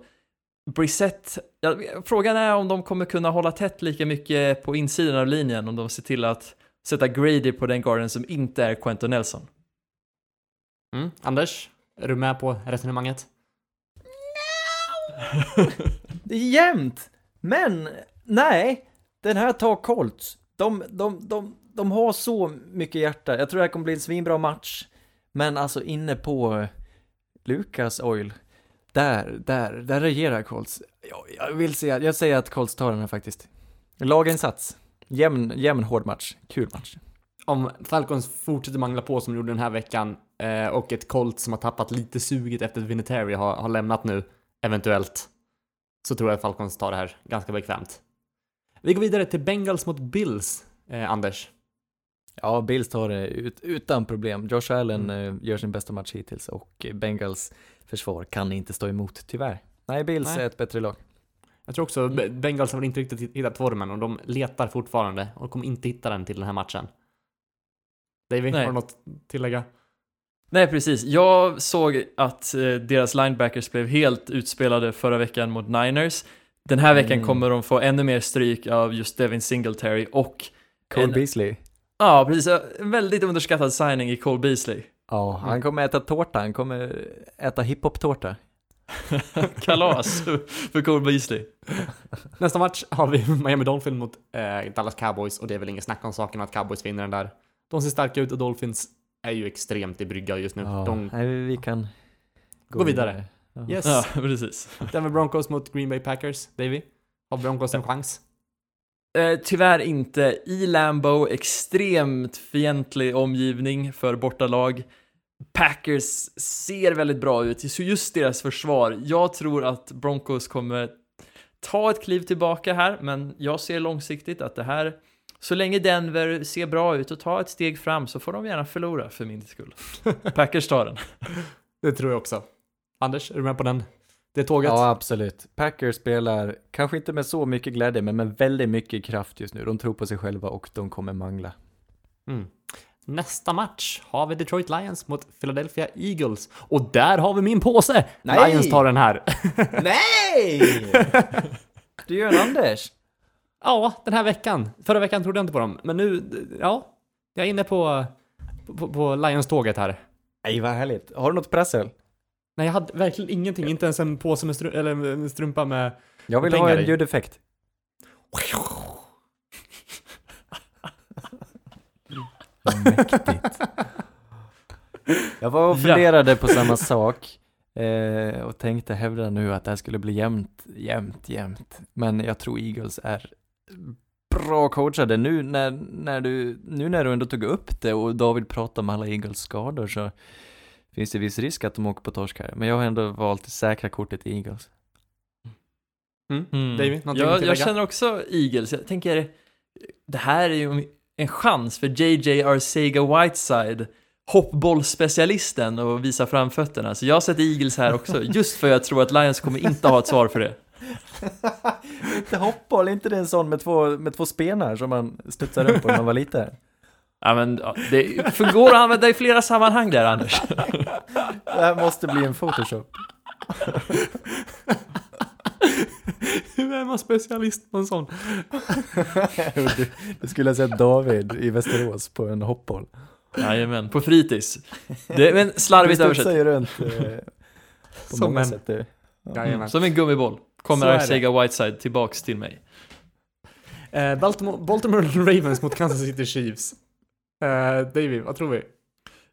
Brissett, ja, frågan är om de kommer kunna hålla tätt lika mycket på insidan av linjen, om de ser till att sätta Grady på den garden som inte är Quentin Nelson. Mm. Anders, är du med på resonemanget? Det är jämnt! Men, nej. Den här tar Colts. De, de, de, de har så mycket hjärta. Jag tror det här kommer bli en svinbra match. Men alltså inne på Lucas Oil. Där, där, där regerar Colts. Jag, jag vill säga, jag säger att Colts tar den här faktiskt. Laginsats. Jämn, jämn hård match. Kul match. Om Falcons fortsätter mangla på som de gjorde den här veckan eh, och ett Colts som har tappat lite suget efter att Vinatieri har, har lämnat nu, eventuellt, så tror jag att Falcons tar det här ganska bekvämt. Vi går vidare till Bengals mot Bills, eh, Anders. Ja, Bills tar det ut, utan problem. Josh Allen eh, gör sin bästa match hittills och Bengals försvar kan inte stå emot, tyvärr. Nej, Bills Nej. är ett bättre lag. Jag tror också Be- Bengals har inte riktigt hittat formen och de letar fortfarande och kommer inte hitta den till den här matchen. David, Nej. har du något att tillägga? Nej, precis. Jag såg att eh, deras linebackers blev helt utspelade förra veckan mot Niners. Den här veckan Mm. kommer de få ännu mer stryk av just Devin Singletary och, Cole En- Beasley. Ja, precis, en väldigt underskattad signing i Cole Beasley. Ja, han kommer äta tårta, han kommer äta hiphop-tårta. Kalas för Cole Beasley. Nästa match har vi Miami Dolphins mot eh, Dallas Cowboys och det är väl ingen snack om saken att Cowboys vinner den där. De ser starka ut och Dolphins är ju extremt i brygga just nu. Ja, De, nej, vi kan Gå vidare. Ja. yes. Ja, precis. Denver Broncos mot Green Bay Packers. Davy, har Broncos en chans? Eh, tyvärr inte. I Lambo, extremt fientlig omgivning för bortalag. Packers ser väldigt bra ut, så just deras försvar. Jag tror att Broncos kommer ta ett kliv tillbaka här, men jag ser långsiktigt att det här, så länge Denver ser bra ut och tar ett steg fram så får de gärna förlora för min skull. Packers tar den. Det tror jag också. Anders, är du med på den? Det tåget? Ja, absolut. Packers spelar, kanske inte med så mycket glädje, men med väldigt mycket kraft just nu. De tror på sig själva och de kommer mangla. Mm. Nästa match har vi Detroit Lions mot Philadelphia Eagles. Och där har vi min påse! Nej! Lions tar den här. Nej! Du gör en Anders. ja, den här veckan. Förra veckan trodde jag inte på dem, men nu, ja. Jag är inne på, på, på Lions-tåget här. Nej, vad härligt. Har du något prassel? Nej, jag hade verkligen ingenting. Inte ens en påse med stru- eller en strumpa med... Jag vill Pengar ha en i. ljudeffekt. Vad mäktigt. Jag var och Ja. funderade på samma sak eh, och tänkte hävda nu att det här skulle bli jämnt, jämnt, jämnt. Men jag tror Eagles är bra coachade. Nu när, när du, nu när du ändå tog upp det och David pratade om alla Eagles skador så finns det viss risk att de åker på torsk här. Men jag har ändå valt det säkra kortet Eagles. Mm. Mm. David, jag, jag känner också Eagles. Jag tänker, det här är ju en chans för JJ Arcega Whiteside, hoppbollspecialisten, att visa framfötterna. Så jag sätter Eagles här också, just för jag tror att Lions kommer inte ha ett svar för det. inte hoppboll, inte det en sån med två, med två spenar som man studsade runt på när man var liten? Ja, men ja, det förgår att använda i flera sammanhang där, Anders. Det här måste bli en photoshop. Hur är man specialist på en sån? du, du skulle ha sett David i Västerås på en hoppboll. Jajamän, på fritids. Det är en slarvigt Du översatt. ju runt eh, på Som många en- sätt. Du. Jajamän. Som en gummiboll. Kommer. Arcega Whiteside tillbaks till mig. Eh, Baltimore, Baltimore Ravens mot Kansas City Chiefs. Eh, David, vad tror vi?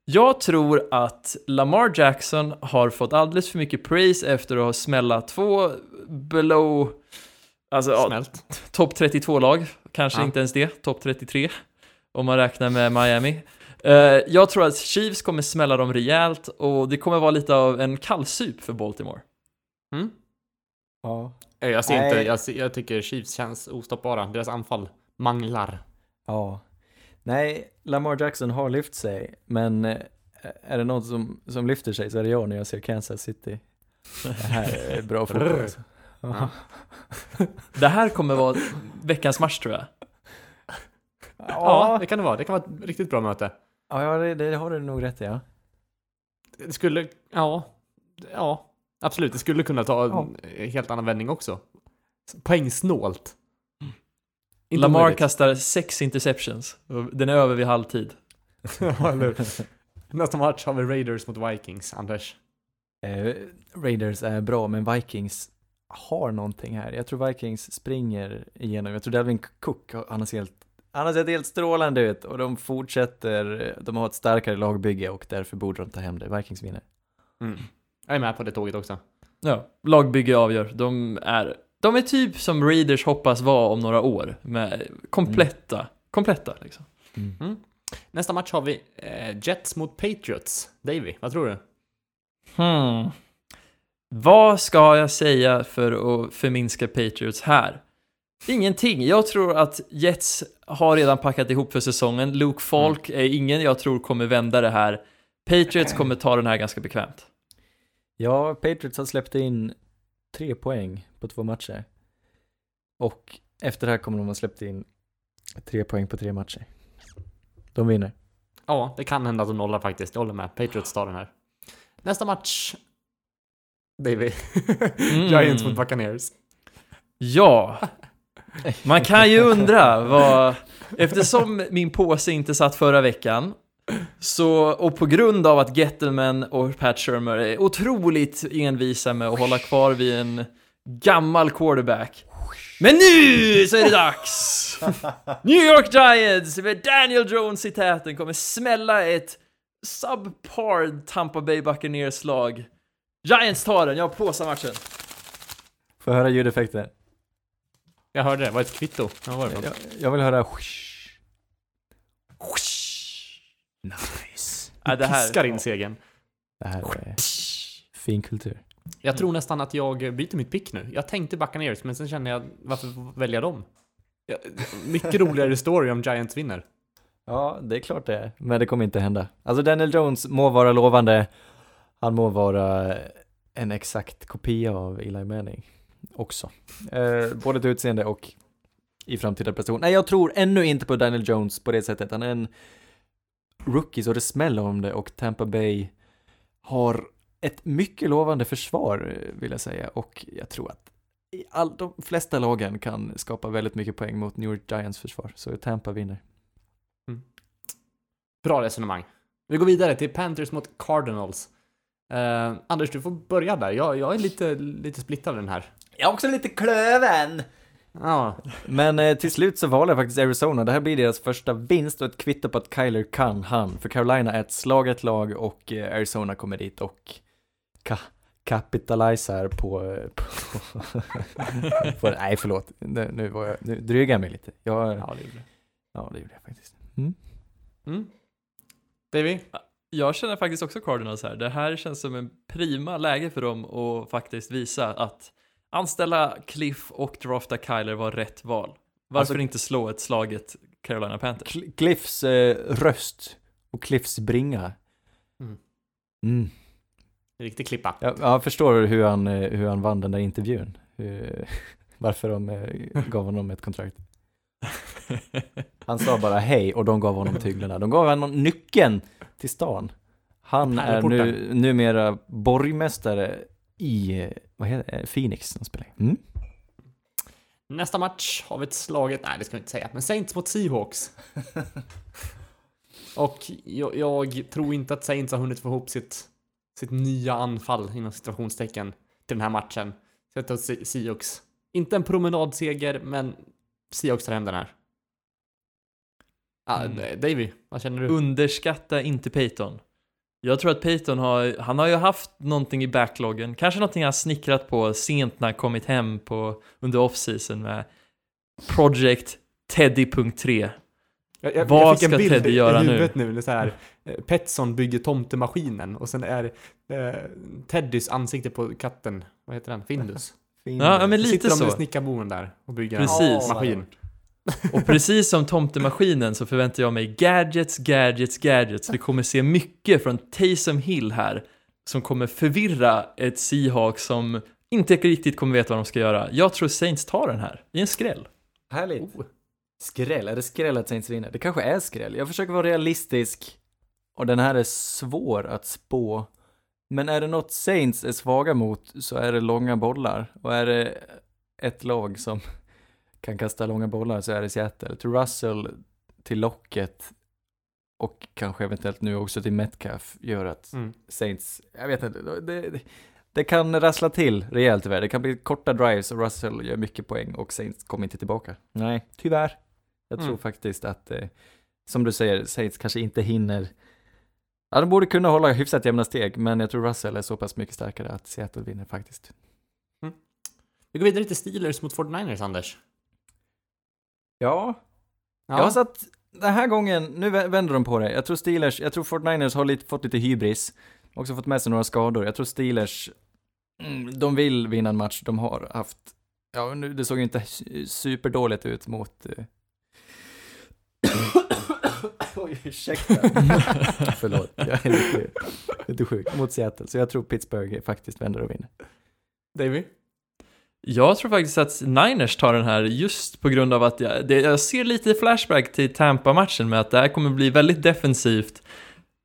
Jag tror att Lamar Jackson har fått alldeles för mycket praise efter att ha smällat två below, alltså ja, topp 32-lag, kanske Ja. inte ens det, topp 33, om man räknar med Miami. Eh, jag tror att Chiefs kommer smälla dem rejält och det kommer vara lite av en kallsup för Baltimore. Mm? Ja. Eh, Jag ser Nej. inte, jag, ser, jag tycker Chiefs känns ostoppbara. Deras anfall manglar. ja. Nej, Lamar Jackson har lyft sig, men eh, är det någon som, som lyfter sig så är det jag när jag ser Kansas City. Det här är bra fotboll alltså. Ja. Det här kommer vara veckans match tror jag. Ja, det kan det vara. Det kan vara ett riktigt bra möte. Ja, ja det, det har du nog rätt i, ja. Det skulle, ja, ja, absolut. Det skulle kunna ta Ja. en helt annan vändning också. Poängsnålt. Inte Lamar omöjligt. kastar sex interceptions. Den är över vid halvtid. Nästa match har vi Raiders mot Vikings, Anders. Eh, Raiders är bra, men Vikings har någonting här. Jag tror Vikings springer igenom. Jag tror Delvin Cook, han har sett helt, han har sett helt strålande ut och de fortsätter, de har ett starkare lagbygge och därför borde de ta hem det. Vikings vinner. Mm. Jag är med på det tåget också. Ja, lagbygge avgör. De är, de är typ som Raiders hoppas vara om några år. Med kompletta, kompletta liksom. Nästa match har vi eh, Jets mot Patriots. Davy, vad tror du? Hmm. Vad ska jag säga för att förminska Patriots här? Ingenting. Jag tror att Jets har redan packat ihop för säsongen. Luke Falk är ingen jag tror kommer vända det här. Patriots kommer ta den här ganska bekvämt. Ja, Patriots har släppt in tre poäng på två matcher. Och efter det här kommer de ha släppt in tre poäng på tre matcher. De vinner. Ja, det kan hända att de nollar faktiskt. Jag håller med. Patriots tar den här. Nästa match. Davy. Mm. Giants mot Buccaneers. Ja, man kan ju undra vad... Eftersom min påse inte satt förra veckan så, och på grund av att Gettelman och Pat Shermer är otroligt envisa med att hålla kvar vid en gammal quarterback. Men nu så är det dags! New York Giants med Daniel Jones i täten kommer smälla ett subpar Tampa Bay Buccaneers-lag. Giants tar den, jag har påsa-matchen. Får jag höra ljudeffekter? Jag hörde det. Var ett kvitto? Ja, var det Jag, jag vill höra Nice. Ja, det här... Piskar in segern. Det här är fin kultur. Jag tror nästan att jag byter mitt pick nu. Jag tänkte Buccaneers, men sen känner jag, varför välja dem? Mycket roligare story om Giants vinner. Ja, det är klart det är. Men det kommer inte hända. Alltså Daniel Jones må vara lovande. Han må vara en exakt kopia av Eli Manning också. Eh, både till utseende och i framtida prestation. Nej, jag tror ännu inte på Daniel Jones på det sättet. Han är en rookie så det smäller om det och Tampa Bay har ett mycket lovande försvar vill jag säga och jag tror att i all, de flesta lagen kan skapa väldigt mycket poäng mot New York Giants försvar. Så Tampa vinner. Bra resonemang. Vi går vidare till Panthers mot Cardinals. Eh, Anders, du får börja där. Jag, jag är lite, lite splittrad i den här. Jag är också lite klöven! Ja, Men eh, till slut så valde jag faktiskt Arizona. Det här blir deras första vinst och ett kvitto på att Kyler kan han. För Carolina är ett slaget lag och eh, Arizona kommer dit och ka kapitaliserar på... eh, på, på nej, förlåt. Nu, nu, var jag, nu drygar jag mig lite. Jag, ja. ja det gjorde det. det gjorde jag faktiskt. Mm. Mm. Davy? Jag känner faktiskt också Cardinals här. Det här känns som en prima läge för dem att faktiskt visa att anställa Cliff och drafta Kyler var rätt val. Varför Alltså- inte slå ett slaget Carolina Panthers? Cl- Cliffs eh, röst och Cliffs bringa. Mm. Mm. Riktig klippa. Jag, jag förstår hur han, eh, hur han vann den där intervjun. Hur, varför de eh, gav honom ett kontrakt. Han sa bara hej och de gav honom tyglarna. De gav honom nyckeln till stan. Han är nu, numera borgmästare i, vad heter det, Phoenix de spelar mm. Nästa match har vi ett slaget, nej det ska vi inte säga, men Saints mot Seahawks. Och jag, jag tror inte att Saints har hunnit få ihop sitt, sitt nya anfall inom situationstecken till den här matchen. Så jag tar. Inte en promenadseger, men Seahawks tar hem den här. Ah, Mm. Davy, vad känner du? Underskatta inte Peyton. Jag tror att Peyton har, han har ju haft någonting i backloggen, kanske någonting han snickrat på sent när han kommit hem på, under off-season med Project Teddy.3. Jag, jag, Vad jag fick en ska bild Teddy i göra nu? huvudet nu. det är så här, eh, Petson bygger tomtemaskinen och sen är eh, Teddys ansikte på katten, vad heter den? Findus. Ja, men Så lite sitter de så. med snickarboen där och bygger Precis. en maskin. Och precis som tomtemaskinen så förväntar jag mig gadgets, gadgets, gadgets. Vi kommer se mycket från Taysom Hill här som kommer förvirra ett Seahawks som inte riktigt kommer veta vad de ska göra. Jag tror Saints tar den här i en skräll. Härligt. Skräll, är det skräll att Saints vinner? Det kanske är skräll. Jag försöker vara realistisk och den här är svår att spå. Men är det något Saints är svaga mot så är det långa bollar. Och är det ett lag som kan kasta långa bollar så är det Seattle. Till Russell, till Locket och kanske eventuellt nu också till Metcalf gör att Mm. Saints, jag vet inte, det, det, det kan rassla till rejält tyvärr. Det kan bli korta drives och Russell gör mycket poäng och Saints kommer inte tillbaka. Nej, tyvärr. Jag tror Mm. faktiskt att, eh, som du säger, Saints kanske inte hinner Ja, de borde kunna hålla hyfsat jämna steg, men jag tror Russell är så pass mycket starkare att Seattle vinner faktiskt. Vi går vidare till Steelers mot 49ers, Anders. Ja, Ja. jag har satt den här gången, nu vä- vänder de på det. Jag tror Steelers, jag tror 49ers har lite, fått lite hybris. Också fått med sig några skador. Jag tror Steelers, mm, de vill vinna en match. De har haft, ja nu, det såg ju inte su- superdåligt ut mot... Oj, ursäkta. Förlåt, jag är lite, lite sjuk. Mot Seattle. Så jag tror Pittsburgh faktiskt vänder och vinner. Davy? Jag tror faktiskt att Niners tar den här just på grund av att jag, det, jag ser lite flashback till Tampa-matchen med att det här kommer bli väldigt defensivt.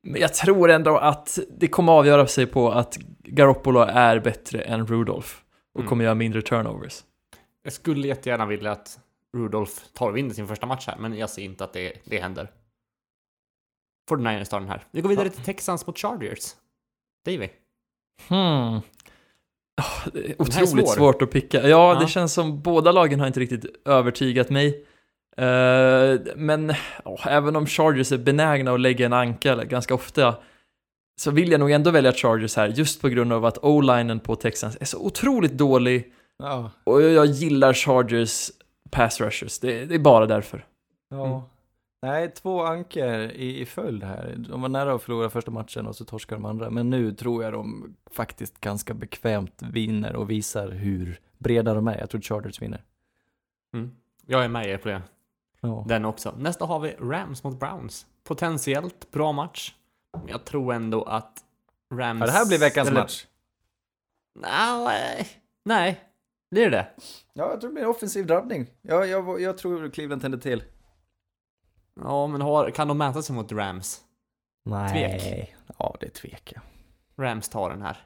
Men jag tror ändå att det kommer avgöra sig på att Garoppolo är bättre än Rudolph och Mm. kommer göra mindre turnovers. Jag skulle jättegärna vilja att Rudolph tar och vinner sin första match här, men jag ser inte att det, det händer. 49ers tar den här. Vi går vidare till Texans mot Chargers. Davy? Hmm. Oh, det är här är otroligt svår. svårt att picka. Ja, Ja. det känns som båda lagen har inte riktigt övertygat mig. Eh, men oh, även om Chargers är benägna att lägga en anka ganska ofta så vill jag nog ändå välja Chargers här just på grund av att O-linen på Texans är så otroligt dålig Ja. och jag gillar Chargers pass rushers. Det, det är bara därför. Ja. Mm. Nej, två anker i, i följd här. De var nära att förlora första matchen och så torskar de andra. Men nu tror jag de faktiskt ganska bekvämt vinner och visar hur breda de är. Jag tror Chargers vinner. Mm. Jag är med er på det. Ja. Den också. Nästa har vi Rams mot Browns. Potentiellt bra match. Jag tror ändå att Rams... Ja, det här blir veckans eller- match. Nej, nej. Blir det det? Ja, jag tror det blir en offensiv drabbning. Ja, jag, jag tror Cleveland tänder till. Ja, men har, kan de mäta sig mot Rams? Nej. Tvek. Ja, det är tvek. Ja. Rams tar den här.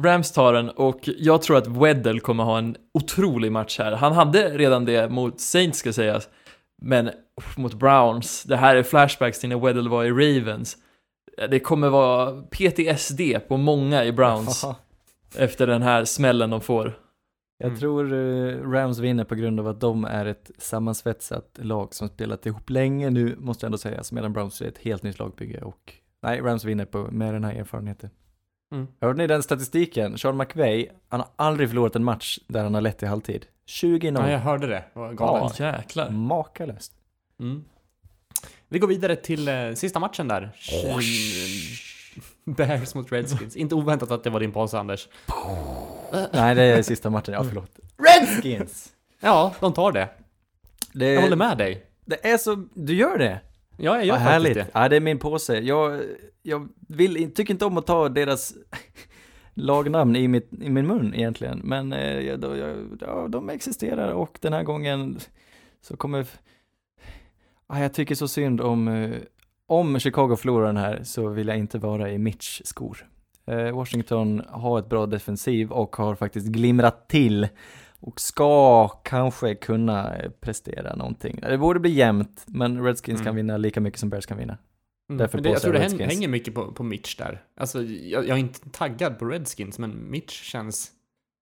Rams tar den och jag tror att Weddle kommer ha en otrolig match här. Han hade redan det mot Saints ska sägas, men mot Browns, det här är flashbacks till när Weddle var i Ravens. Det kommer vara PTSD på många i Browns efter den här smällen de får. Jag Mm. tror eh, Rams vinner på grund av att de är ett sammansvetsat lag som spelat ihop länge nu, måste jag ändå säga, medan Browns är ett helt nytt lagbygge och nej, Rams vinner på, med den här erfarenheten. Mm. Hörde ni den statistiken? Sean McVay, han har aldrig förlorat en match där han har lett i halvtid. 20-0. Ja, jag hörde det. Var galet. Jäklar. Makalöst. Mm. Vi går vidare till eh, sista matchen där. Bears mot Redskins. Inte oväntat att det var din påse, Anders. Nej, det är sista matchen, ja förlåt. Redskins! Ja, de tar det. Det, Jag håller med dig. det är så, du gör det? Ja, jag gör Vad faktiskt härligt. det. Ja, det är min påse. Jag, jag vill, tycker inte om att ta deras lagnamn i, mitt, i min mun egentligen, men eh, jag, ja, de existerar och den här gången så kommer... Ja, jag tycker så synd om... Om Chicago förlorar den här så vill jag inte vara i Mitch skor. Eh, Washington har ett bra defensiv och har faktiskt glimrat till och ska kanske kunna eh, prestera någonting. Det borde bli jämnt, men Redskins Mm. kan vinna lika mycket som Bears kan vinna. Mm. Därför Men det, jag tror det Redskins. hänger mycket på, på Mitch där. Alltså, jag, jag är inte taggad på Redskins, men Mitch känns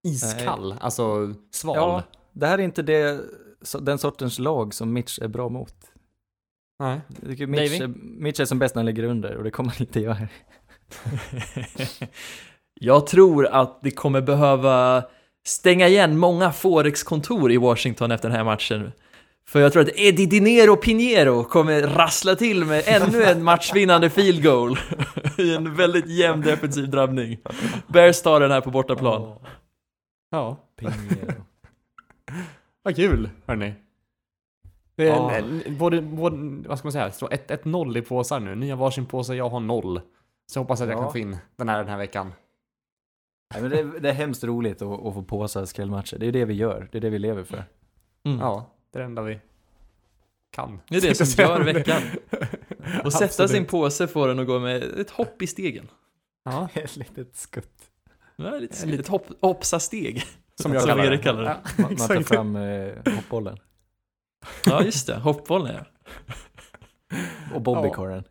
iskall. Alltså, sval. Ja, det här är inte det, den sortens lag som Mitch är bra mot. Nej. Jag tycker Mitch Mitch är som bäst när han ligger under och det kommer han inte göra. Jag tror att det kommer behöva stänga igen många Forex-kontor i Washington efter den här matchen. För jag tror att Eddie Dinero Pinheiro kommer rassla till med ännu en matchvinnande field goal i en väldigt jämn defensiv drabbning. Bears tar den här på bortaplan. Ja, Pinheiro. vad kul, hörni. Det är både, både, vad ska man säga, det står 1-1-0 i påsar nu. Ni har varsin påse, jag har noll. Så jag hoppas att jag Ja. kan få in den här den här veckan. Nej, men det, är- det är hemskt roligt att, att få påsa skrällmatcher. Det är det vi gör. Det är det vi lever för. Mm. Ja, det är det enda vi kan. Det är det som gör veckan. Och sätta sin påse får den att gå med ett hopp i stegen. Ja, Ett litet skutt. Ja, lite, ett hopp, hoppsa-steg. som jag Som kallar Erik det. kallar det. Ja, Man, man tar fram eh, hoppbollen. Ja, just det. Hoppbollen ja. Och bobbycaren.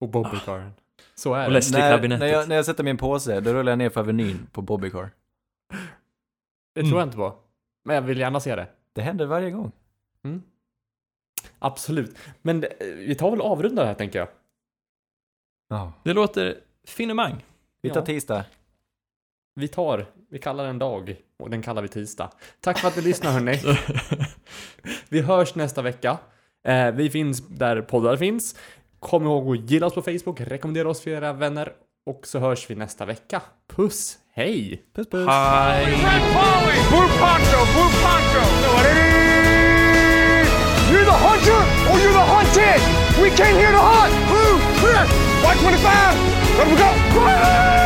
Och bobbycaren. Så är Och det. När, när, jag, när jag sätter min påse, då rullar jag ner för Avenyn på bobbycar. Det tror jag inte på. Men jag vill gärna se det. Det händer varje gång. Mm. Absolut. Men det, vi tar väl och avrundar det här tänker jag. Ja. Det låter finemang. Vi tar Ja. tisdag. Vi tar, vi kallar en dag och den kallar vi tisdag. Tack för att ni lyssnar hörni. Vi hörs nästa vecka. Eh, vi finns där poddar finns. Kom ihåg att gilla oss på Facebook, rekommendera oss för era vänner och så hörs vi nästa vecka. Puss, hej! Puss puss. Hej! You're the hunter or you're the hunted! We came here to hunt! Blue, clear! White 25! Let we go!